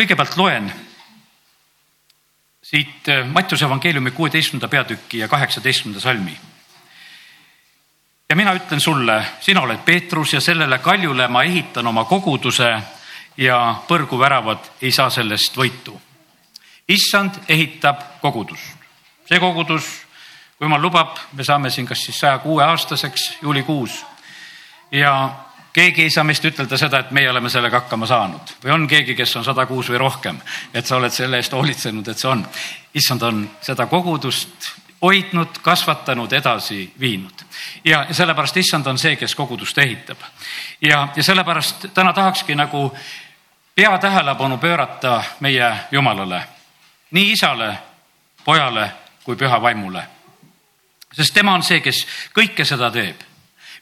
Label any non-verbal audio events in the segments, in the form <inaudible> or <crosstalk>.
kõigepealt loen siit äh, Mattiuse evangeeliumi kuueteistkümnenda peatüki ja kaheksateistkümnenda salmi. ja mina ütlen sulle, sina oled Peetrus ja sellele kaljule ma ehitan oma koguduse ja põrguväravad ei saa sellest võitu. issand ehitab kogudust, see kogudus, kui jumal lubab, me saame siin kas siis saja kuue aastaseks juulikuus ja keegi ei saa meist ütelda seda, et meie oleme sellega hakkama saanud või on keegi, kes on sada kuus või rohkem, et sa oled selle eest hoolitsenud, et see on. issand on seda kogudust hoidnud, kasvatanud, edasi viinud ja sellepärast issand on see, kes kogudust ehitab. ja, ja sellepärast täna tahakski nagu peatähelepanu pöörata meie Jumalale, nii isale, pojale kui püha vaimule. sest tema on see, kes kõike seda teeb.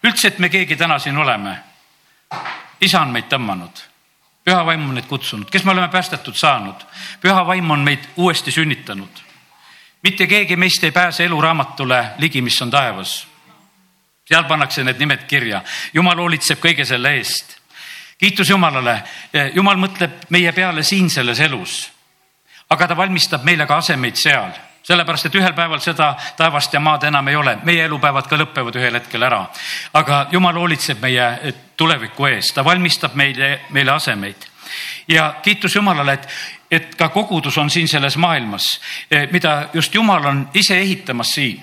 üldse, et me keegi täna siin oleme isa on meid tõmmanud, püha vaim on meid kutsunud, kes me oleme päästetud saanud, püha vaim on meid uuesti sünnitanud. mitte keegi meist ei pääse eluraamatule ligi, mis on taevas. seal pannakse need nimed kirja, jumal hoolitseb kõige selle eest. kiitus Jumalale, Jumal mõtleb meie peale siin selles elus. aga ta valmistab meile ka asemeid seal sellepärast, et ühel päeval seda taevast ja maad enam ei ole, meie elupäevad ka lõpevad ühel hetkel ära. aga jumal hoolitseb meie tuleviku ees, ta valmistab meile, meile asemeid. ja kiitus Jumalale, et, et ka kogudus on siin selles maailmas, eh, mida just Jumal on ise ehitamas siin.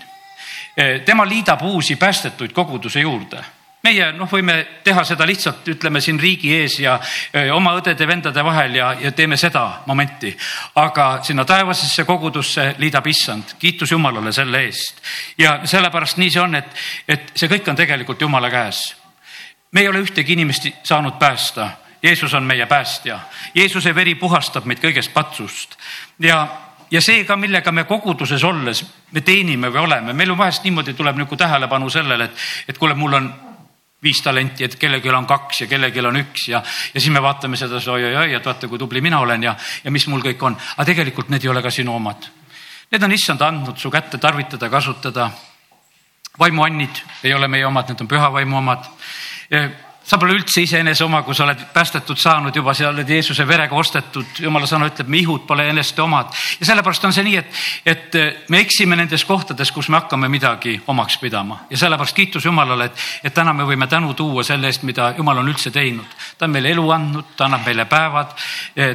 Eh, tema liidab uusi päästetuid koguduse juurde meie noh, võime teha seda lihtsalt, ütleme siin riigi ees ja oma õdede-vendade vahel ja, ja teeme seda momenti. aga sinna taevasesse kogudusse liidab issand, kiitus Jumalale selle eest. ja sellepärast nii see on, et, et see kõik on tegelikult Jumala käes. me ei ole ühtegi inimest saanud päästa. Jeesus on meie päästja. Jeesuse veri puhastab meid kõigest patsust ja ja see ka, millega me koguduses olles, me teenime või oleme, meil on vahest niimoodi, tuleb nagu tähelepanu sellele, et, et kuule, mul on viis talenti, et kellelgi on kaks ja kellelgi on üks ja, ja siis me vaatame seda oi-oi-oi, et vaata, kui tubli mina olen ja, ja mis mul kõik on. aga tegelikult need ei ole ka sinu omad. Need on issand andnud su kätte tarvitada, kasutada. vaimuannid ei ole meie omad, need on püha vaimu omad sa pole üldse iseenese oma, kui sa oled päästetud saanud juba, sa oled Jeesuse verega ostetud, jumala sõna ütleb, me ihud pole eneste omad. ja sellepärast on see nii, et, et me eksime nendes kohtades, kus me hakkame midagi omaks pidama ja sellepärast kiitus Jumalale, et, et täna me võime tänu tuua selle eest, mida Jumal on üldse teinud. ta on meile elu andnud, ta annab meile päevad,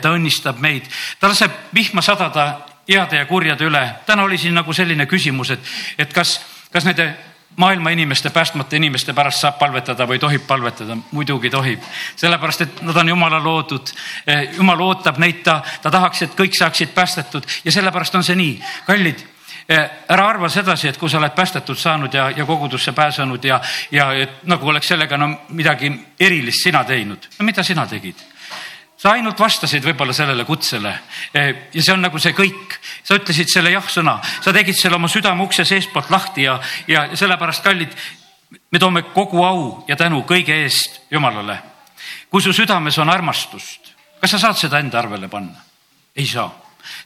ta õnnistab meid, ta laseb vihma sadada heade ja kurjade üle. täna oli siin nagu selline küsimus, et, et kas, kas nende maailma inimeste, päästmata inimeste pärast saab palvetada või tohib palvetada, muidugi tohib. sellepärast, et nad on jumala loodud. Eh, jumal ootab neid, ta, ta tahaks, et kõik saaksid päästetud ja sellepärast on see nii. kallid, eh, ära arva sedasi, et kui sa oled päästetud saanud ja, ja kogudusse pääsenud ja, ja et nagu oleks sellega no midagi erilist sina teinud. no mida sina tegid? Sa ainult vastasid võib-olla sellele kutsele ja see on nagu see kõik, sa ütlesid selle jah-sõna, sa tegid selle oma südame ukse seestpoolt lahti ja, ja sellepärast, kallid, me toome kogu au ja tänu kõige eest Jumalale. kui su südames on armastust, kas sa saad seda enda arvele panna? ei saa,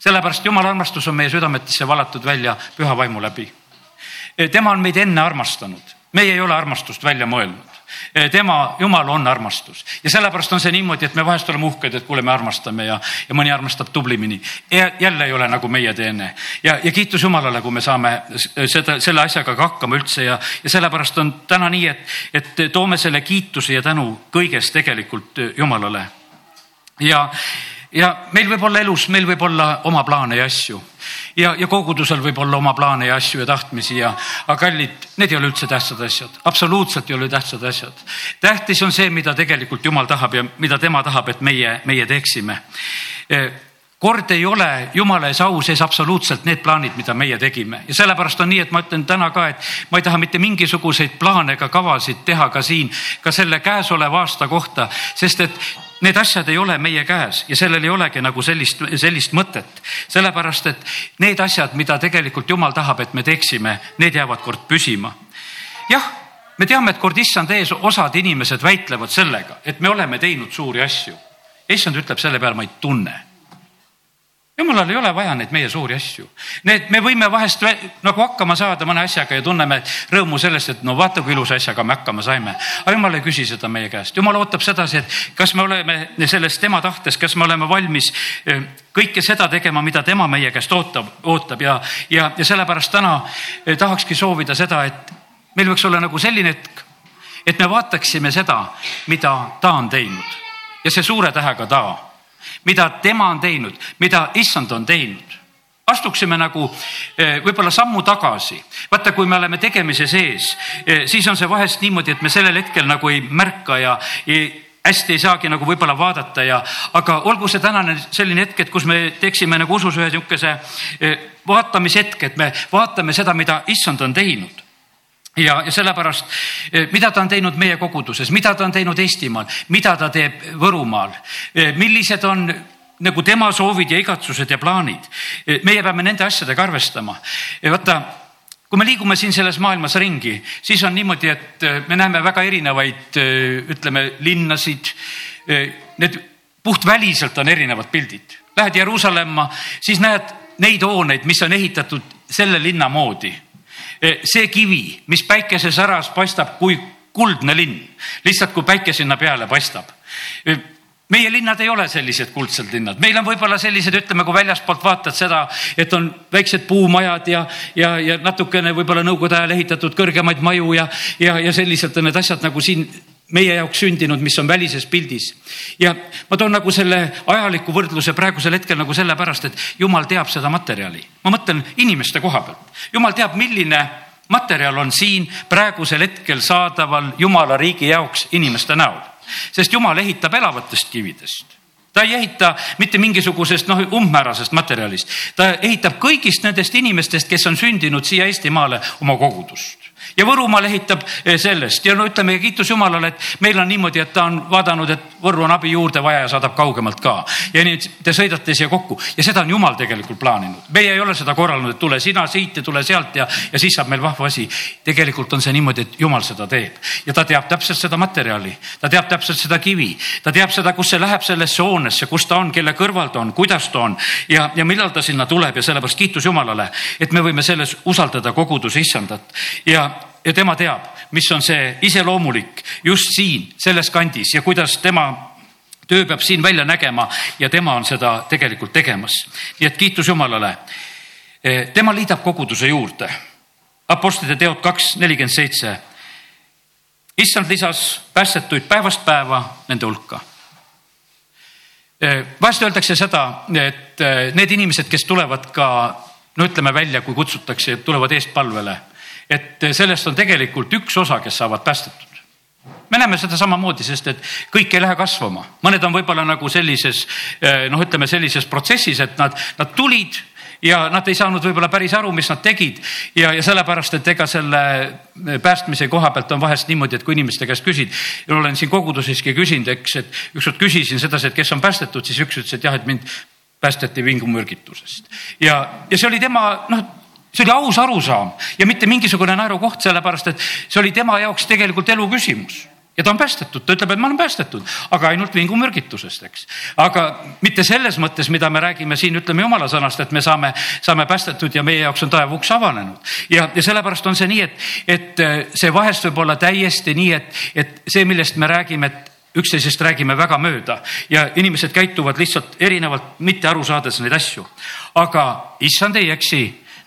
sellepärast Jumala armastus on meie südametesse valatud välja püha vaimu läbi. tema on meid enne armastanud, meie ei ole armastust välja mõelnud tema, Jumal on armastus ja sellepärast on see niimoodi, et me vahest oleme uhked, et kuule, me armastame ja, ja mõni armastab tublimini. jälle ei ole nagu meie teene ja, ja kiitus Jumalale, kui me saame seda, selle asjaga ka hakkama üldse ja, ja sellepärast on täna nii, et, et toome selle kiituse ja tänu kõiges tegelikult Jumalale. ja ja meil võib olla elus, meil võib olla oma plaane ja asju ja, ja kogudusel võib olla oma plaane ja asju ja tahtmisi ja, aga kallid, need ei ole üldse tähtsad asjad, absoluutselt ei ole tähtsad asjad. tähtis on see, mida tegelikult Jumal tahab ja mida tema tahab, et meie, meie teeksime. Kord ei ole jumala ees au sees absoluutselt need plaanid, mida meie tegime. Ja sellepärast on nii, et ma ütlen täna ka, et ma ei taha mitte mingisuguseid plaane ega kavasid teha ka siin, ka selle käesoleva aasta kohta, sest et need asjad ei ole meie käes ja sellel ei olegi nagu sellist, sellist mõtet. sellepärast, et need asjad, mida tegelikult jumal tahab, et me teeksime, need jäävad kord püsima. jah, me teame, et kord issand ees osad inimesed väitlevad sellega, et me oleme teinud suuri asju. issand ütleb selle peale, ma ei tunne. Jumalal ei ole vaja neid meie suuri asju. Need, me võime vahest nagu hakkama saada mõne asjaga ja tunneme rõõmu sellest, et no vaata, kui ilusa asjaga me hakkama saime. aga jumal ei küsi seda meie käest, jumal ootab sedasi, et kas me oleme selles tema tahtes, kas me oleme valmis eh, kõike seda tegema, mida tema meie käest ootab, ootab ja, ja, ja sellepärast täna eh, tahakski soovida seda, et meil võiks olla nagu selline hetk, et me vaataksime seda, mida ta on teinud ja see suure tähega ta mida tema on teinud, mida issand on teinud astuksime nagu eh, võib-olla sammu tagasi. vaata, kui me oleme tegemise sees, eh, siis on see vahest niimoodi, et me sellel hetkel nagu ei märka ja hästi ei saagi nagu võib-olla vaadata ja, aga olgu see tänane selline hetk, et kus me teeksime nagu usus ühe niisuguse eh, vaatamishetk, et me vaatame seda, mida issand on teinud ja, ja sellepärast, eh, mida ta on teinud meie koguduses, mida ta on teinud Eestimaal, mida ta teeb Võrumaal, eh, millised on nagu tema soovid ja igatsused ja plaanid. Eh, meie peame nende asjadega arvestama. vaata, kui me liigume siin selles maailmas ringi, siis on niimoodi, et me näeme väga erinevaid, ütleme, linnasid. Need puhtväliselt on erinevad pildid. Lähed Jeruusalemma, siis näed neid hooneid, mis on ehitatud selle linna moodi see kivi, mis päikesesäras paistab kui kuldne linn, lihtsalt kui päike sinna peale paistab. Eh, meie linnad ei ole sellised kuldsed linnad, meil on võib-olla sellised, ütleme, kui väljaspoolt vaatad seda, et on väiksed puumajad ja, ja, ja natukene võib-olla nõukogude ajal ehitatud kõrgemaid maju ja, ja, ja selliselt on need asjad nagu siin meie jaoks sündinud, mis on välises pildis. ja ma toon nagu selle ajaliku võrdluse praegusel hetkel nagu sellepärast, et jumal teab seda materjali. ma mõtlen inimeste koha pealt. jumal teab, milline materjal on siin praegusel hetkel saadaval jumala riigi jaoks inimeste näol. sest jumal ehitab elavatest kividest ta ei ehita mitte mingisugusest noh, umbmäärasest materjalist, ta ehitab kõigist nendest inimestest, kes on sündinud siia Eestimaale oma kogudust ja Võrumaal ehitab eh, sellest. Ja no ütleme kiitus Jumalale, et meil on niimoodi, et ta on vaadanud, et Võrru on abi juurde vaja ja saadab kaugemalt ka. ja nii te sõidate siia kokku. Ja seda on Jumal tegelikult plaaninud. meie ei ole seda korraldanud, et tule sina siit ja tule sealt ja, ja siis saab meil vahva asi. tegelikult on see niimoodi, et Jumal seda teeb. Ja ta teab täpselt seda materjali, ta teab täpselt seda kivi, ta teab seda, kus see läheb sellesse hoonesse, kus ta on, kelle kõrval ta on, kuidas ta on. Ja, ja millal ta sinna tuleb. Ja sellepärast kiitus Jumalale, et me võime selles usaldada koguduse issandat. Ja ja tema teab, mis on see iseloomulik just siin selles kandis ja kuidas tema töö peab siin välja nägema ja tema on seda tegelikult tegemas. nii et kiitus Jumalale. E, tema liidab koguduse juurde. Apostlite teod kaks nelikümmend seitse. issand lisas päästetuid päevast päeva nende hulka. E, vahest öeldakse seda, et e, need inimesed, kes tulevad ka no ütleme välja, kui kutsutakse, tulevad eestpalvele et sellest on tegelikult üks osa, kes saavad päästetud. Me näeme seda samamoodi, sest et kõik ei lähe kasvama, mõned on võib-olla nagu sellises eh, noh, ütleme sellises protsessis, et nad, nad tulid ja nad ei saanud võib-olla päris aru, mis nad tegid. Ja, ja sellepärast, et ega selle eh, päästmise koha pealt on vahest niimoodi, et kui inimeste käest küsid olen siin koguduseski küsinud, eks, et ükskord küsisin sedasi, et kes on päästetud, siis üks ütles, et jah, et mind päästeti vingumürgitusest. Ja, ja see oli tema noh see oli aus arusaam ja mitte mingisugune naerukoht, sellepärast et see oli tema jaoks tegelikult elu küsimus ja ta on päästetud, ta ütleb, et ma olen päästetud, aga ainult vingumürgitusest, eks. aga mitte selles mõttes, mida me räägime siin, ütleme jumala sõnast, et me saame, saame päästetud ja meie jaoks on taeva uks avanenud. ja, ja sellepärast on see nii, et, et see vahest võib olla täiesti nii, et, et see, millest me räägime, et üksteisest räägime väga mööda ja inimesed käituvad lihtsalt erinevalt, mitte aru saades neid asju. aga issand ei eksi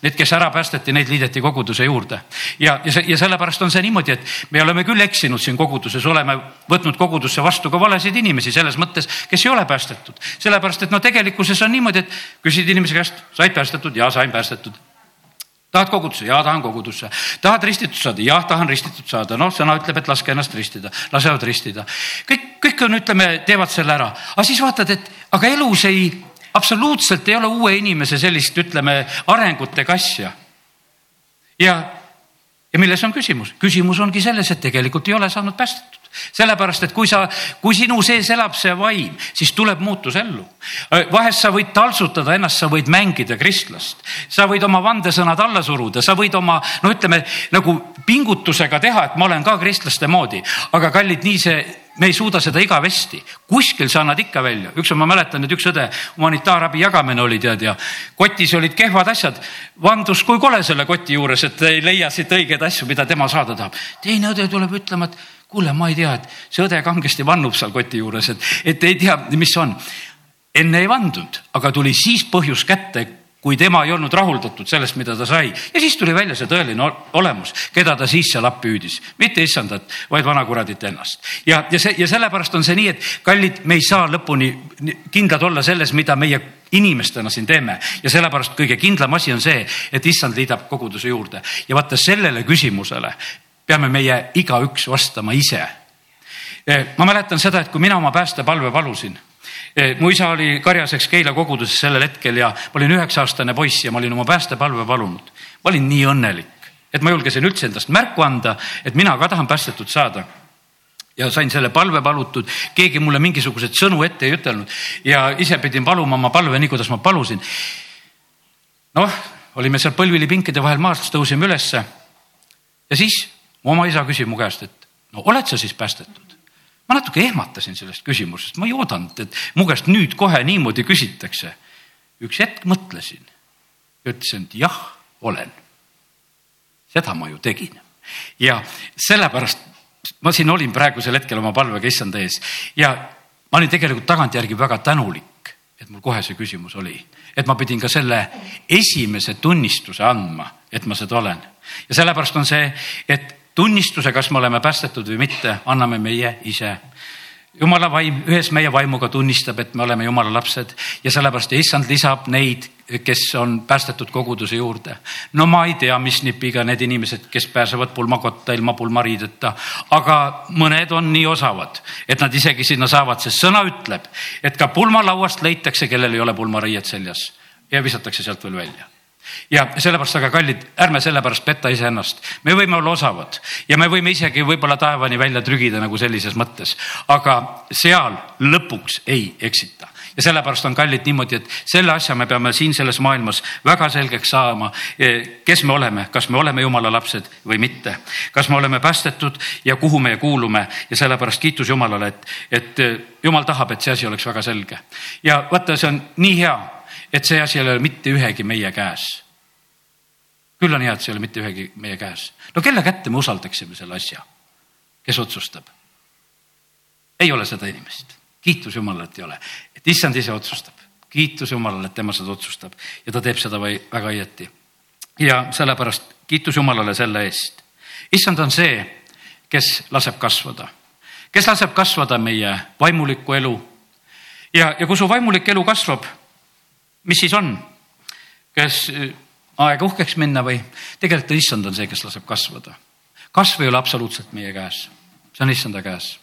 Need, kes ära päästeti, neid liideti koguduse juurde ja, ja see ja sellepärast on see niimoodi, et me oleme küll eksinud siin koguduses, oleme võtnud kogudusse vastu ka valesid inimesi selles mõttes, kes ei ole päästetud. sellepärast, et no tegelikkuses on niimoodi, et küsid inimese käest, said päästetud? ja sain päästetud tahad kogudusse? jaa, tahan kogudusse. tahad ristitud saada? jah, tahan ristitud saada. noh, sõna ütleb, et laske ennast ristida, lasevad ristida. kõik, kõik on, ütleme, teevad selle ära, aga siis vaatad, et aga elus ei absoluutselt ei ole uue inimese sellist, ütleme, arengut ega asja. ja, ja milles on küsimus? küsimus ongi selles, et tegelikult ei ole saanud päästetud sellepärast, et kui sa, kui sinu sees elab see vaim, siis tuleb muutus ellu. vahest sa võid taltsutada ennast, sa võid mängida kristlast, sa võid oma vandesõnad alla suruda, sa võid oma, no ütleme nagu pingutusega teha, et ma olen ka kristlaste moodi, aga kallid, nii see me ei suuda seda igavesti, kuskil sa annad ikka välja. ükskord ma mäletan, et üks õde humanitaarabi jagamine oli tead ja kotis olid kehvad asjad. vandus kui kole selle koti juures, et ei leia siit õigeid asju, mida tema saada tahab. teine õde tuleb ütlema, et kuule, ma ei tea, et see õde kangesti vannub seal koti juures, et, et ei tea, mis on. enne ei vandunud, aga tuli siis põhjus kätte, kui tema ei olnud rahuldatud sellest, mida ta sai ja siis tuli välja see tõeline olemus, keda ta siis seal appi hüüdis, mitte issandat, vaid vanakuradit ennast. ja, ja see ja sellepärast on see nii, et kallid, me ei saa lõpuni kindlad olla selles, mida meie inimestena siin teeme ja sellepärast kõige kindlam asi on see, et issand liidab koguduse juurde ja vaata sellele küsimusele peame meie igaüks vastama ise. Eh, ma mäletan seda, et kui mina oma päästepalve palusin, mu isa oli karjaseks Keila koguduses sellel hetkel ja ma olin üheksa aastane poiss ja ma olin oma päästepalve palunud. ma olin nii õnnelik, et ma julgesin üldse endast märku anda, et mina ka tahan päästetud saada ja sain selle palve palutud, keegi mulle mingisuguseid sõnu ette ei ütelnud ja ise pidin paluma oma palve nii, kuidas ma palusin. noh, olime seal põlvili pinkide vahel maast, tõusime ülesse ja siis mu oma isa küsib mu käest, et no oled sa siis päästetud? Ma natuke ehmatasin sellest küsimusest, ma ei oodanud, et mu käest nüüd kohe niimoodi küsitakse. üks hetk mõtlesin ja ütlesin, et jah, olen. seda ma ju tegin ja sellepärast ma siin olin praegusel hetkel oma palvega issanda ees ja ma olin tegelikult tagantjärgi väga tänulik, et mul kohe see küsimus oli, et ma pidin ka selle esimese tunnistuse andma, et ma seda olen. ja sellepärast on see, et tunnistuse, kas me oleme päästetud või mitte, anname meie ise jumala vaim ühes meie vaimuga tunnistab, et me oleme jumala lapsed ja sellepärast issand lisab neid, kes on päästetud koguduse juurde. no ma ei tea, mis nipiga need inimesed, kes pääsevad pulmakotta ilma pulmariideta, aga mõned on nii osavad, et nad isegi sinna saavad, sest sõna ütleb, et ka pulmalauast leitakse, kellel ei ole pulmariiet seljas ja visatakse sealt veel välja ja sellepärast, aga kallid, ärme sellepärast petta iseennast. me võime olla osavad ja me võime isegi võib-olla taevani välja trügida nagu sellises mõttes, aga seal lõpuks ei eksita ja sellepärast on kallid niimoodi, et selle asja me peame siin selles maailmas väga selgeks saama, eh, kes me oleme, kas me oleme jumala lapsed või mitte, kas me oleme päästetud ja kuhu me kuulume ja sellepärast kiitus Jumalale, et, et eh, Jumal tahab, et see asi oleks väga selge. ja vaata, see on nii hea et see asi ei ole mitte ühegi meie käes. küll on hea, et see ei ole mitte ühegi meie käes. no kelle kätte me usaldaksime selle asja, kes otsustab? ei ole seda inimest, kiitus Jumalale, et ei ole, et issand ise otsustab, kiitus Jumalale, et tema seda otsustab ja ta teeb seda või väga õieti. ja sellepärast kiitus Jumalale selle eest. issand on see, kes laseb kasvada, kes laseb kasvada meie vaimulikku elu ja, ja kui su vaimulik elu kasvab mis siis on? kas äh, aega uhkeks minna või tegelikult issand on see, kes laseb kasvada. kasv ei ole absoluutselt meie käes, see on issanda käes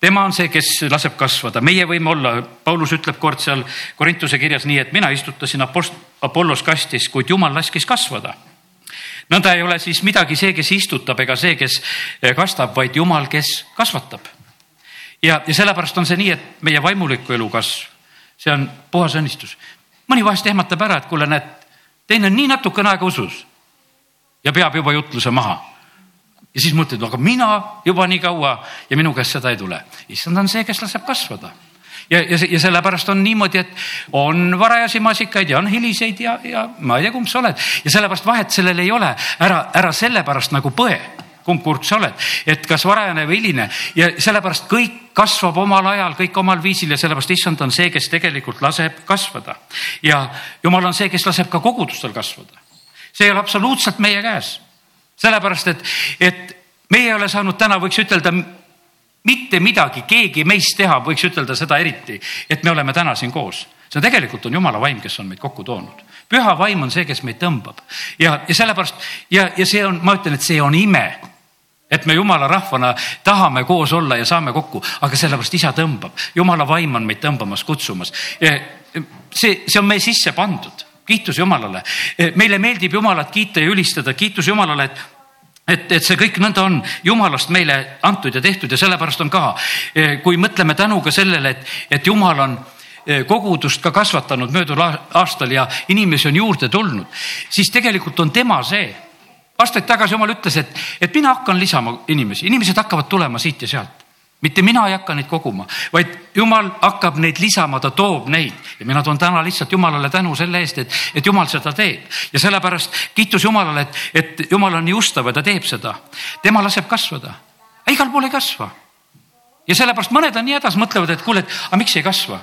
tema on see, kes laseb kasvada, meie võime olla, Paulus ütleb kord seal Korintuse kirjas nii, et mina istutasin apost-, Apollos kastis, kuid jumal laskis kasvada. nõnda ei ole siis midagi see, kes istutab, ega see, kes äh, kastab, vaid jumal, kes kasvatab. ja, ja sellepärast on see nii, et meie vaimuliku elu kasv, see on puhas õnnistus mõni vahest ehmatab ära, et kuule, näed, teine on nii natukene aega usus ja peab juba jutluse maha. ja siis mõtled, aga mina juba nii kaua ja minu käest seda ei tule. issand on see, kes laseb kasvada ja, ja, ja sellepärast on niimoodi, et on varajasi maasikaid ja on hiliseid ja, ja ma ei tea, kumb sa oled ja sellepärast vahet sellel ei ole. ära, ära sellepärast nagu põe kumb kurk sa oled, et kas varajane või hiline ja sellepärast kõik kasvab omal ajal, kõik omal viisil ja sellepärast issand on see, kes tegelikult laseb kasvada. ja jumal on see, kes laseb ka kogudustel kasvada. see ei ole absoluutselt meie käes. sellepärast, et, et meie ei ole saanud täna, võiks ütelda, mitte midagi keegi meist teha, võiks ütelda seda eriti, et me oleme täna siin koos. see tegelikult on jumala vaim, kes on meid kokku toonud püha vaim on see, kes meid tõmbab ja, ja sellepärast ja, ja see on, ma ütlen, et see on ime et me jumala rahvana tahame koos olla ja saame kokku, aga sellepärast isa tõmbab, jumala vaim on meid tõmbamas, kutsumas. see, see on meie sisse pandud, kiitus Jumalale. meile meeldib Jumalat kiita ja ülistada, kiitus Jumalale, et et, et see kõik nõnda on jumalast meile antud ja tehtud ja sellepärast on ka, kui mõtleme tänuga sellele, et, et jumal on kogudust ka kasvatanud möödunud aastal ja inimesi on juurde tulnud, siis tegelikult on tema see aastaid tagasi jumal ütles, et, et mina hakkan lisama inimesi, inimesed hakkavad tulema siit ja sealt. mitte mina ei hakka neid koguma, vaid jumal hakkab neid lisama, ta toob neid ja mina toon täna lihtsalt Jumalale tänu selle eest, et, et Jumal seda teeb ja sellepärast kiitus Jumalale, et, et Jumal on nii ustav ja ta teeb seda. tema laseb kasvada, igal pool ei kasva. ja sellepärast mõned on nii hädas, mõtlevad, et kuule, et aga miks ei kasva.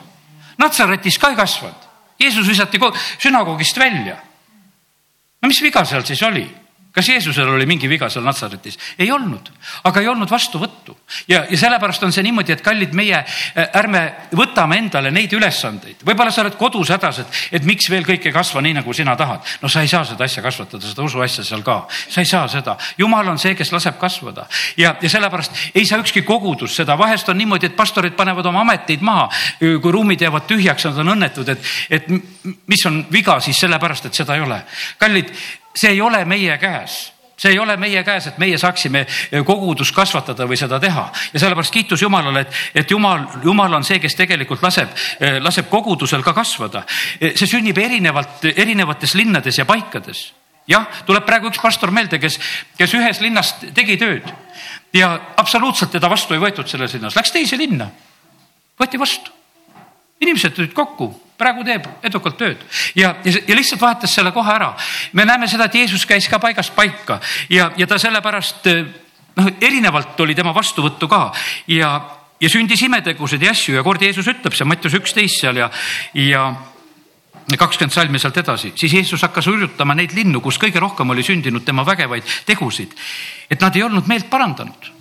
Natsaretis ka ei kasvanud, Jeesus visati sünagoogist välja. no mis viga seal siis oli? Kas Jeesusel oli mingi viga seal Natsaretis? ei olnud, aga ei olnud vastuvõttu ja, ja sellepärast on see niimoodi, et kallid meie, äh, ärme võtame endale neid ülesandeid. võib-olla sa oled kodus hädas, et, et miks veel kõik ei kasva nii, nagu sina tahad. no sa ei saa seda asja kasvatada, seda usuasja seal ka, sa ei saa seda. jumal on see, kes laseb kasvada ja, ja sellepärast ei saa ükski kogudus seda, vahest on niimoodi, et pastorid panevad oma ameteid maha, kui ruumid jäävad tühjaks, nad on õnnetud, et, et mis on viga siis sellepärast, et seda ei ole. kallid see ei ole meie käes see ei ole meie käes, et meie saaksime kogudust kasvatada või seda teha ja sellepärast kiitus Jumalale, et, et Jumal, Jumal on see, kes tegelikult laseb, laseb kogudusel ka kasvada. see sünnib erinevalt, erinevates linnades ja paikades. jah, tuleb praegu üks pastor meelde, kes, kes ühes linnas tegi tööd ja absoluutselt teda vastu ei võetud selles linnas, läks teise linna, võeti vastu. inimesed tulid kokku praegu teeb edukalt tööd. Ja, ja, ja lihtsalt vahetas selle koha ära. me näeme seda, et Jeesus käis ka paigast paika. Ja, ja ta sellepärast noh, erinevalt oli tema vastuvõttu ka. Ja, ja sündis imetegusid ja asju ja kord Jeesus ütleb see Mattius üksteist seal ja, ja kakskümmend salmi sealt edasi, siis Jeesus hakkas hurjutama neid linnu, kus kõige rohkem oli sündinud tema vägevaid tegusid, et nad ei olnud meelt parandanud.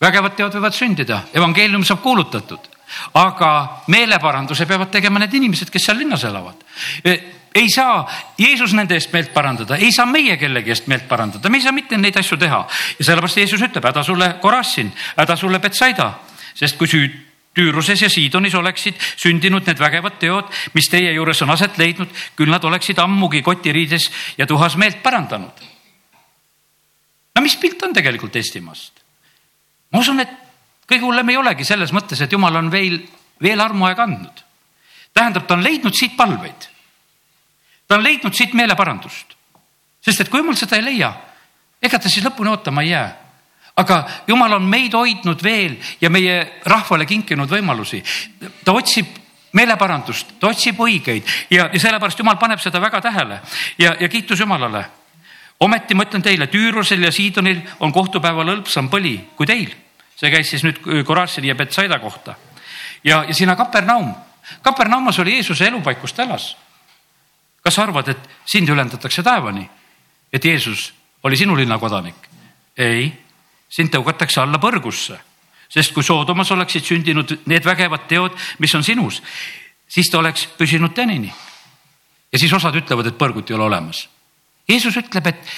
vägevad teod võivad sündida, evangeelium saab kuulutatud aga meeleparanduse peavad tegema need inimesed, kes seal linnas elavad e, ei saa Jeesus nende eest meelt parandada, ei saa meie kellegi eest meelt parandada, me ei saa mitte neid asju teha. ja sellepärast Jeesus ütleb, häda sulle Korassin, häda sulle Betsaida, sest kui süüd Tüüruses ja Siidonis oleksid sündinud need vägevad teod, mis teie juures on aset leidnud, küll nad oleksid ammugi kotiriides ja tuhas meelt parandanud. no mis pilt on tegelikult Eestimaast? ma usun, et kõige hullem ei olegi selles mõttes, et jumal on veel, veel armuaega andnud. tähendab, ta on leidnud siit palveid. ta on leidnud siit meeleparandust. sest et kui jumal seda ei leia, ega ta siis lõpuni ootama ei jää. aga jumal on meid hoidnud veel ja meie rahvale kinkinud võimalusi. ta otsib meeleparandust, ta otsib õigeid ja, ja sellepärast jumal paneb seda väga tähele ja, ja kiitus Jumalale. ometi ma ütlen teile, Tüürusel ja Siidonil on kohtupäeval hõlpsam põli kui teil see käis siis nüüd Korassini ja Betsaida kohta. ja, ja sinna Kapernaum, Kapernaumas oli Jeesuse elupaik, kus ta elas. kas sa arvad, et sind ülendatakse taevani? et Jeesus oli sinu linna kodanik? ei, sind tõugatakse alla põrgusse, sest kui Soodomas oleksid sündinud need vägevad teod, mis on sinus, siis ta oleks püsinud tänini. ja siis osad ütlevad, et põrgut ei ole olemas. Jeesus ütleb, et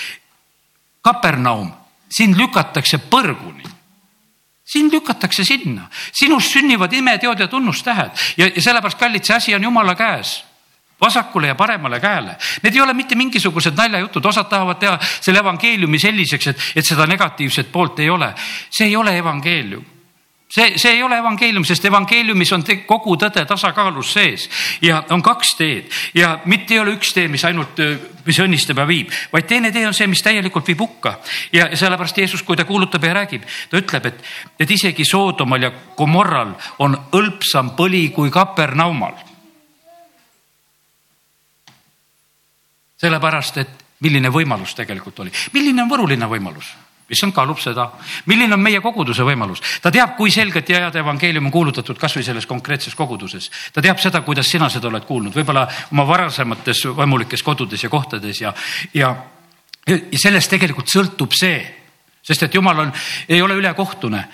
Kapernaum, sind lükatakse põrguni sind lükatakse sinna, sinust sünnivad imeteod ja tunnustähed. Ja, ja sellepärast, kallid, see asi on jumala käes. Vasakule ja paremale käele. Need ei ole mitte mingisugused naljajutud, osad tahavad teha selle evangeeliumi selliseks, et, et seda negatiivset poolt ei ole. see ei ole evangeelium see, see ei ole evangeelium, sest evangeeliumis on kogu tõde tasakaalus sees ja on kaks teed ja mitte ei ole üks tee, mis ainult, mis õnnistab ja viib, vaid teine tee on see, mis täielikult viib hukka. ja sellepärast Jeesus, kui ta kuulutab ja räägib, ta ütleb, et, et isegi Soodomal ja Gomorral on hõlpsam põli kui Kapernaumal. sellepärast, et milline võimalus tegelikult oli, milline on Võru linna võimalus issand kaalub seda, milline on meie koguduse võimalus. ta teab, kui selgelt ja head evangeelium on kuulutatud kasvõi selles konkreetses koguduses. ta teab seda, kuidas sina seda oled kuulnud, võib-olla oma varasemates vaimulikes kodudes ja kohtades ja, ja, ja sellest tegelikult sõltub see sest et jumal on, ei ole ülekohtune.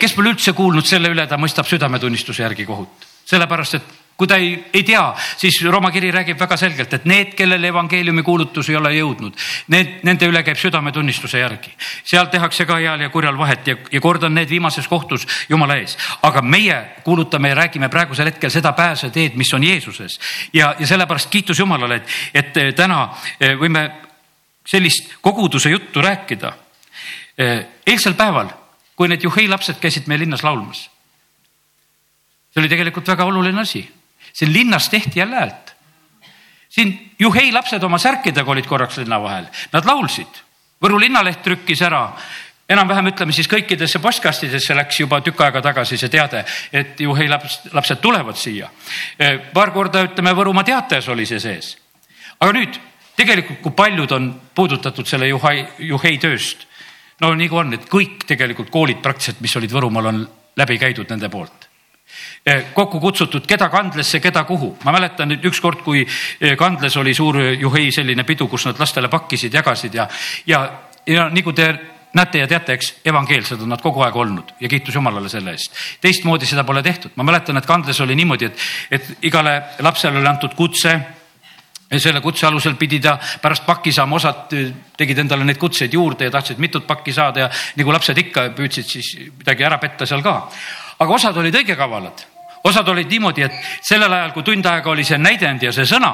kes pole üldse kuulnud selle üle, ta mõistab südametunnistuse järgi kohut. sellepärast, et kui ta ei, ei tea, siis Rooma kiri räägib väga selgelt, et need, kellele evangeeliumi kuulutus ei ole jõudnud, need, nende üle käib südametunnistuse järgi. seal tehakse ka heal ja kurjal vahet ja, ja kord on need viimases kohtus Jumala ees. aga meie kuulutame ja räägime praegusel hetkel seda pääseteed, mis on Jeesuses ja, ja sellepärast kiitus Jumalale, et, et eh, täna eh, võime sellist koguduse juttu rääkida. Eh, eilsel päeval, kui need juhei lapsed käisid meie linnas laulmas see oli tegelikult väga oluline asi siin linnas tehti jälle häält. siin juhei lapsed oma särkidega olid korraks linna vahel, nad laulsid. Võru linnaleht trükkis ära enam-vähem ütleme siis kõikidesse postkastidesse läks juba tükk aega tagasi see teade, et juhei laps, lapsed tulevad siia. paar korda ütleme Võrumaa Teatajas oli see sees. aga nüüd tegelikult, kui paljud on puudutatud selle juhai, juhei tööst. no nii kui on, et kõik tegelikult koolid praktiliselt, mis olid Võrumaal, on läbi käidud nende poolt kokku kutsutud, keda kandlesse, keda kuhu. ma mäletan nüüd ükskord, kui kandles oli suur juhei selline pidu, kus nad lastele pakkisid, jagasid ja, ja, ja nagu te näete ja teate, eks evangeelsed on nad kogu aeg olnud ja kiitus Jumalale selle eest. teistmoodi seda pole tehtud, ma mäletan, et kandles oli niimoodi, et, et igale lapsele oli antud kutse ja selle kutse alusel pidi ta pärast pakki saama, osad tegid endale neid kutseid juurde ja tahtsid mitut pakki saada ja nagu lapsed ikka püüdsid siis midagi ära petta seal ka. Aga osad olid õige kavalad, osad olid niimoodi, et sellel ajal, kui tund aega oli see näidend ja see sõna,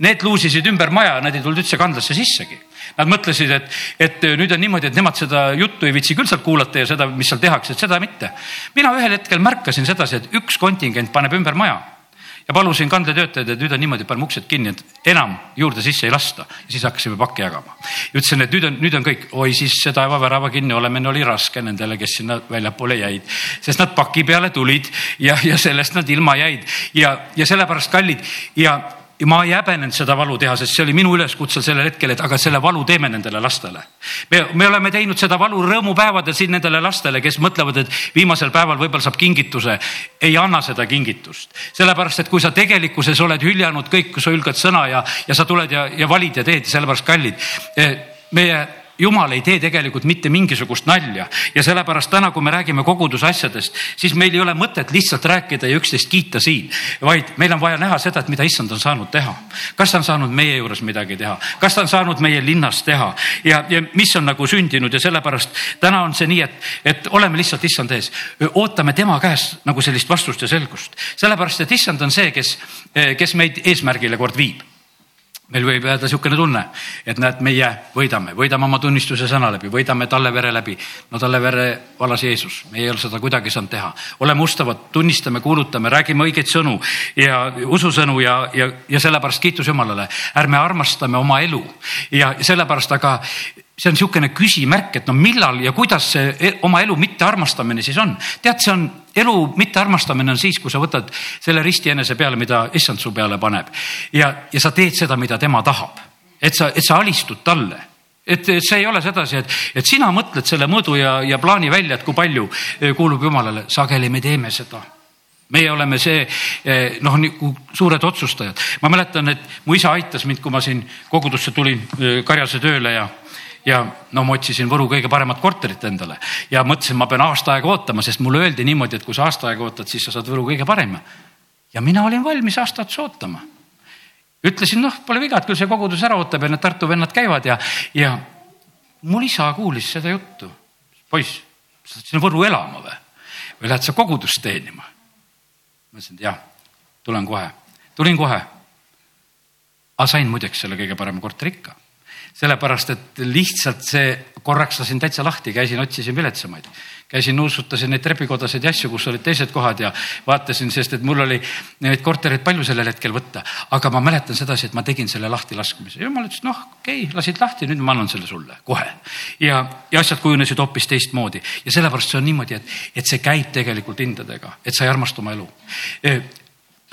need luusisid ümber maja, nad ei tulnud üldse kandlasse sissegi. Nad mõtlesid, et, et nüüd on niimoodi, et nemad seda juttu ei viitsi küll sealt kuulata ja seda, mis seal tehakse, seda mitte. mina ühel hetkel märkasin sedasi, et üks kontingent paneb ümber maja ja palusin kandetöötajaid, et nüüd on niimoodi, paneme uksed kinni, et enam juurde sisse ei lasta. siis hakkasime pakke jagama. ütlesin, et nüüd on, nüüd on kõik, oi siis see taevavärava kinni olemine oli raske nendele, kes sinna väljapoole jäid, sest nad paki peale tulid ja, ja sellest nad ilma jäid ja, ja sellepärast kallid ja ja ma ei häbenenud seda valu teha, sest see oli minu üleskutsel sellel hetkel, et aga selle valu teeme nendele lastele. me, me oleme teinud seda valu rõõmupäevadel siin nendele lastele, kes mõtlevad, et viimasel päeval võib-olla saab kingituse. ei anna seda kingitust, sellepärast et kui sa tegelikkuses oled hüljanud kõik, kui sa hülgad sõna ja, ja sa tuled ja, ja valid ja teed, sellepärast kallid. Eh, meie jumal ei tee tegelikult mitte mingisugust nalja. Ja sellepärast täna, kui me räägime koguduse asjadest, siis meil ei ole mõtet lihtsalt rääkida ja üksteist kiita siin, vaid meil on vaja näha seda, et mida issand on saanud teha. kas ta on saanud meie juures midagi teha, kas ta on saanud meie linnas teha? Ja, ja mis on nagu sündinud? Ja sellepärast täna on see nii, et, et oleme lihtsalt issand ees, ootame tema käest nagu sellist vastust ja selgust, sellepärast et issand on see, kes, kes meid eesmärgile kord viib meil võib jääda niisugune tunne, et näed, meie võidame, võidame oma tunnistuse sõna läbi, võidame talle vere läbi. no talle vere valas Jeesus, me ei ole seda kuidagi saanud teha. oleme ustavad, tunnistame, kuulutame, räägime õigeid sõnu ja ususõnu ja, ja, ja sellepärast kiitus Jumalale. ärme armastame oma elu ja sellepärast, aga see on niisugune küsimärk, et no millal ja kuidas see e-, oma elu mittearmastamine siis on. tead, see on elu mittearmastamine on siis, kui sa võtad selle risti enese peale, mida issand su peale paneb ja, ja sa teed seda, mida tema tahab. et sa, et sa alistud talle et, see ei ole sedasi, et, et sina mõtled selle mõõdu ja, ja plaani välja, et kui palju e, kuulub Jumalale, sageli me teeme seda meie oleme see e, noh, nagu suured otsustajad. ma mäletan, et mu isa aitas mind, kui ma siin kogudusse tulin karjase tööle ja ja no ma otsisin Võru kõige paremat korterit endale ja mõtlesin, ma pean aasta aega ootama, sest mulle öeldi niimoodi, et kui sa aasta aega ootad, siis sa saad Võru kõige parema. ja mina olin valmis aasta otsa ootama. ütlesin, noh, pole viga, et küll see kogudus ära ootab ja need Tartu vennad käivad ja, ja mul isa kuulis seda juttu. poiss, sa lähed sinna Võrru elama või? või lähed sa kogudust teenima? ma ütlesin, et jah, tulen kohe, tulin kohe. aga sain muideks selle kõige parema korteri ikka sellepärast et lihtsalt see, korraks lasin täitsa lahti, käisin, otsisin viletsamaid. käisin, nuusutasin neid trepikodasid ja asju, kus olid teised kohad ja vaatasin, sest et mul oli neid kortereid palju sellel hetkel võtta. aga ma mäletan sedasi, et ma tegin selle lahtilaskmise. jumal ütles, noh, okei okay,, lasid lahti, nüüd ma annan selle sulle kohe. ja, ja asjad kujunesid hoopis teistmoodi ja sellepärast see on niimoodi, et, et see käib tegelikult hindadega, et sa ei armasta oma elu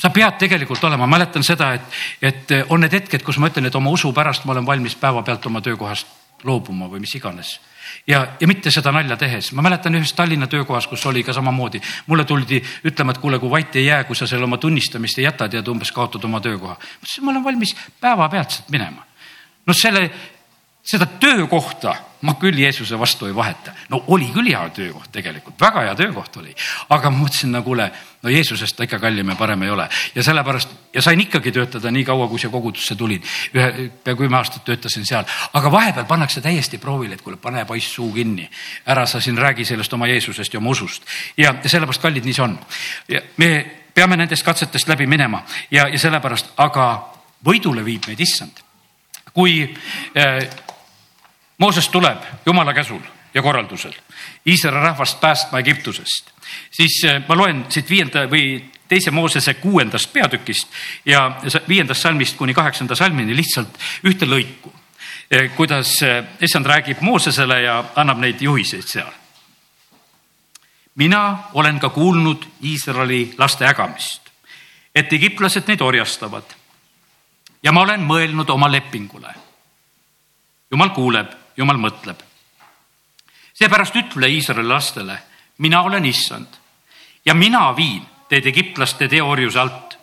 sa pead tegelikult olema, mäletan seda, et, et on need hetked, kus ma ütlen, et oma usu pärast ma olen valmis päevapealt oma töökohast loobuma või mis iganes. ja, ja mitte seda nalja tehes, ma mäletan ühes Tallinna töökohas, kus oli ka samamoodi, mulle tuldi ütlema, et kuule, kui vait ei jää, kui sa seal oma tunnistamist ei jäta, tead umbes kaotad oma töökoha. ma ütlesin, ma olen valmis päevapealtselt minema. no selle, seda töökohta ma küll Jeesuse vastu ei vaheta. no oli küll hea töökoht tegelikult, väga hea töökoht oli, aga ma mõtlesin, no kuule, no Jeesusest ta ikka kallim ja parem ei ole ja sellepärast ja sain ikkagi töötada nii kaua, kui siia kogudusse tulin. ühe, pea kümme aastat töötasin seal, aga vahepeal pannakse täiesti proovile, et kuule, pane poiss suu kinni, ära sa siin räägi sellest oma Jeesusest ja oma usust ja, ja sellepärast, kallid, nii see on. me peame nendest katsetest läbi minema ja, ja sellepärast, aga võidule viib meid issand. kui äh, Mooses tuleb Jumala käsul ja korraldusel Iisraeli rahvast päästma Egiptusest, siis eh, ma loen siit viienda või teise Moosese kuuendast peatükist ja viiendast salmist kuni kaheksanda salmini lihtsalt ühte lõiku. kuidas issand räägib Moosesele ja annab neid juhiseid seal. mina olen ka kuulnud Iisraeli laste ägamist, et egiptlased neid orjastavad. ja ma olen mõelnud oma lepingule. jumal kuuleb, jumal mõtleb. seepärast ütle Iisraeli lastele, mina olen issand ja mina viin teid egiptlaste teooriuse alt.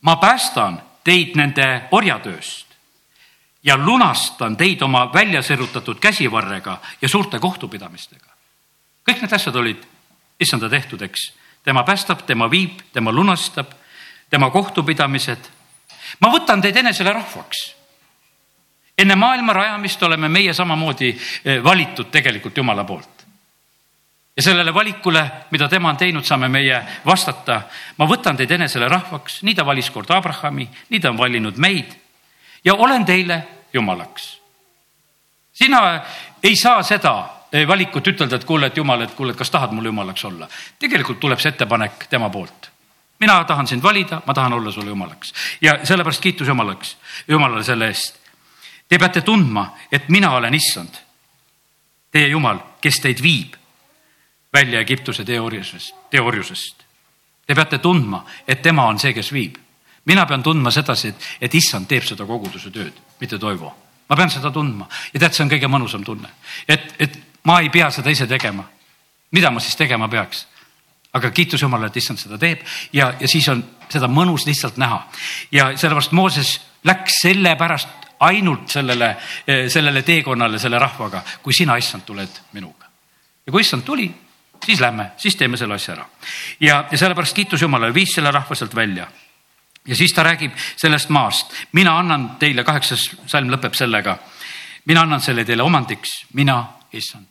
ma päästan teid nende orjatööst ja lunastan teid oma välja serutatud käsivarrega ja suurte kohtupidamistega. kõik need asjad olid issanda tehtud, eks. tema päästab, tema viib, tema lunastab, tema kohtupidamised. ma võtan teid enesele rahvaks. Enne maailma rajamist oleme meie samamoodi eh, valitud tegelikult Jumala poolt ja sellele valikule, mida tema on teinud, saame meie vastata. ma võtan teid enesele rahvaks, nii ta valis kord Abrahami, nii ta on valinud meid ja olen teile jumalaks. sina ei saa seda valikut ütelda, et kuule, et jumal, et kuule, et kas tahad mul jumalaks olla. tegelikult tuleb see ettepanek tema poolt. mina tahan sind valida, ma tahan olla sulle jumalaks ja sellepärast kiitus jumalaks, jumalale selle eest. Te peate tundma, et mina olen issand, teie jumal, kes teid viib välja Egiptuse teooriusest, teooriusest. Te peate tundma, et tema on see, kes viib mina pean tundma sedasi, et, et issand teeb seda koguduse tööd, mitte Toivo. ma pean seda tundma ja tead, see on kõige mõnusam tunne, et, et ma ei pea seda ise tegema. mida ma siis tegema peaks? aga kiitus Jumalale, et issand seda teeb ja, ja siis on seda mõnus lihtsalt näha. ja sellepärast Mooses läks sellepärast ainult sellele, sellele teekonnale selle rahvaga, kui sina, issand, tuled minuga. ja kui issand tuli, siis lähme, siis teeme selle asja ära. ja, ja sellepärast kiitus Jumalale, viis selle rahva sealt välja ja siis ta räägib sellest maast. mina annan teile, kaheksas salm lõpeb sellega. mina annan selle teile omandiks, mina, issand.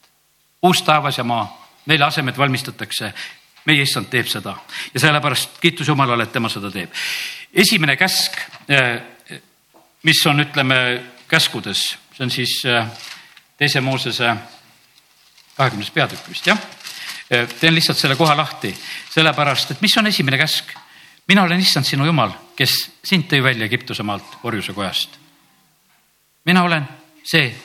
uus taevas ja maa, neile asemed valmistatakse. meie issand teeb seda ja sellepärast kiitus Jumalale, et tema seda teeb. esimene käsk, eh, mis on, ütleme käskudes, see on siis eh, teise Moosese kahekümnes peatükk vist jah. Eh, teen lihtsalt selle koha lahti, sellepärast et mis on esimene käsk mina olen issand sinu jumal, kes sind tõi välja Egiptuse maalt orjuse kojast. mina olen see,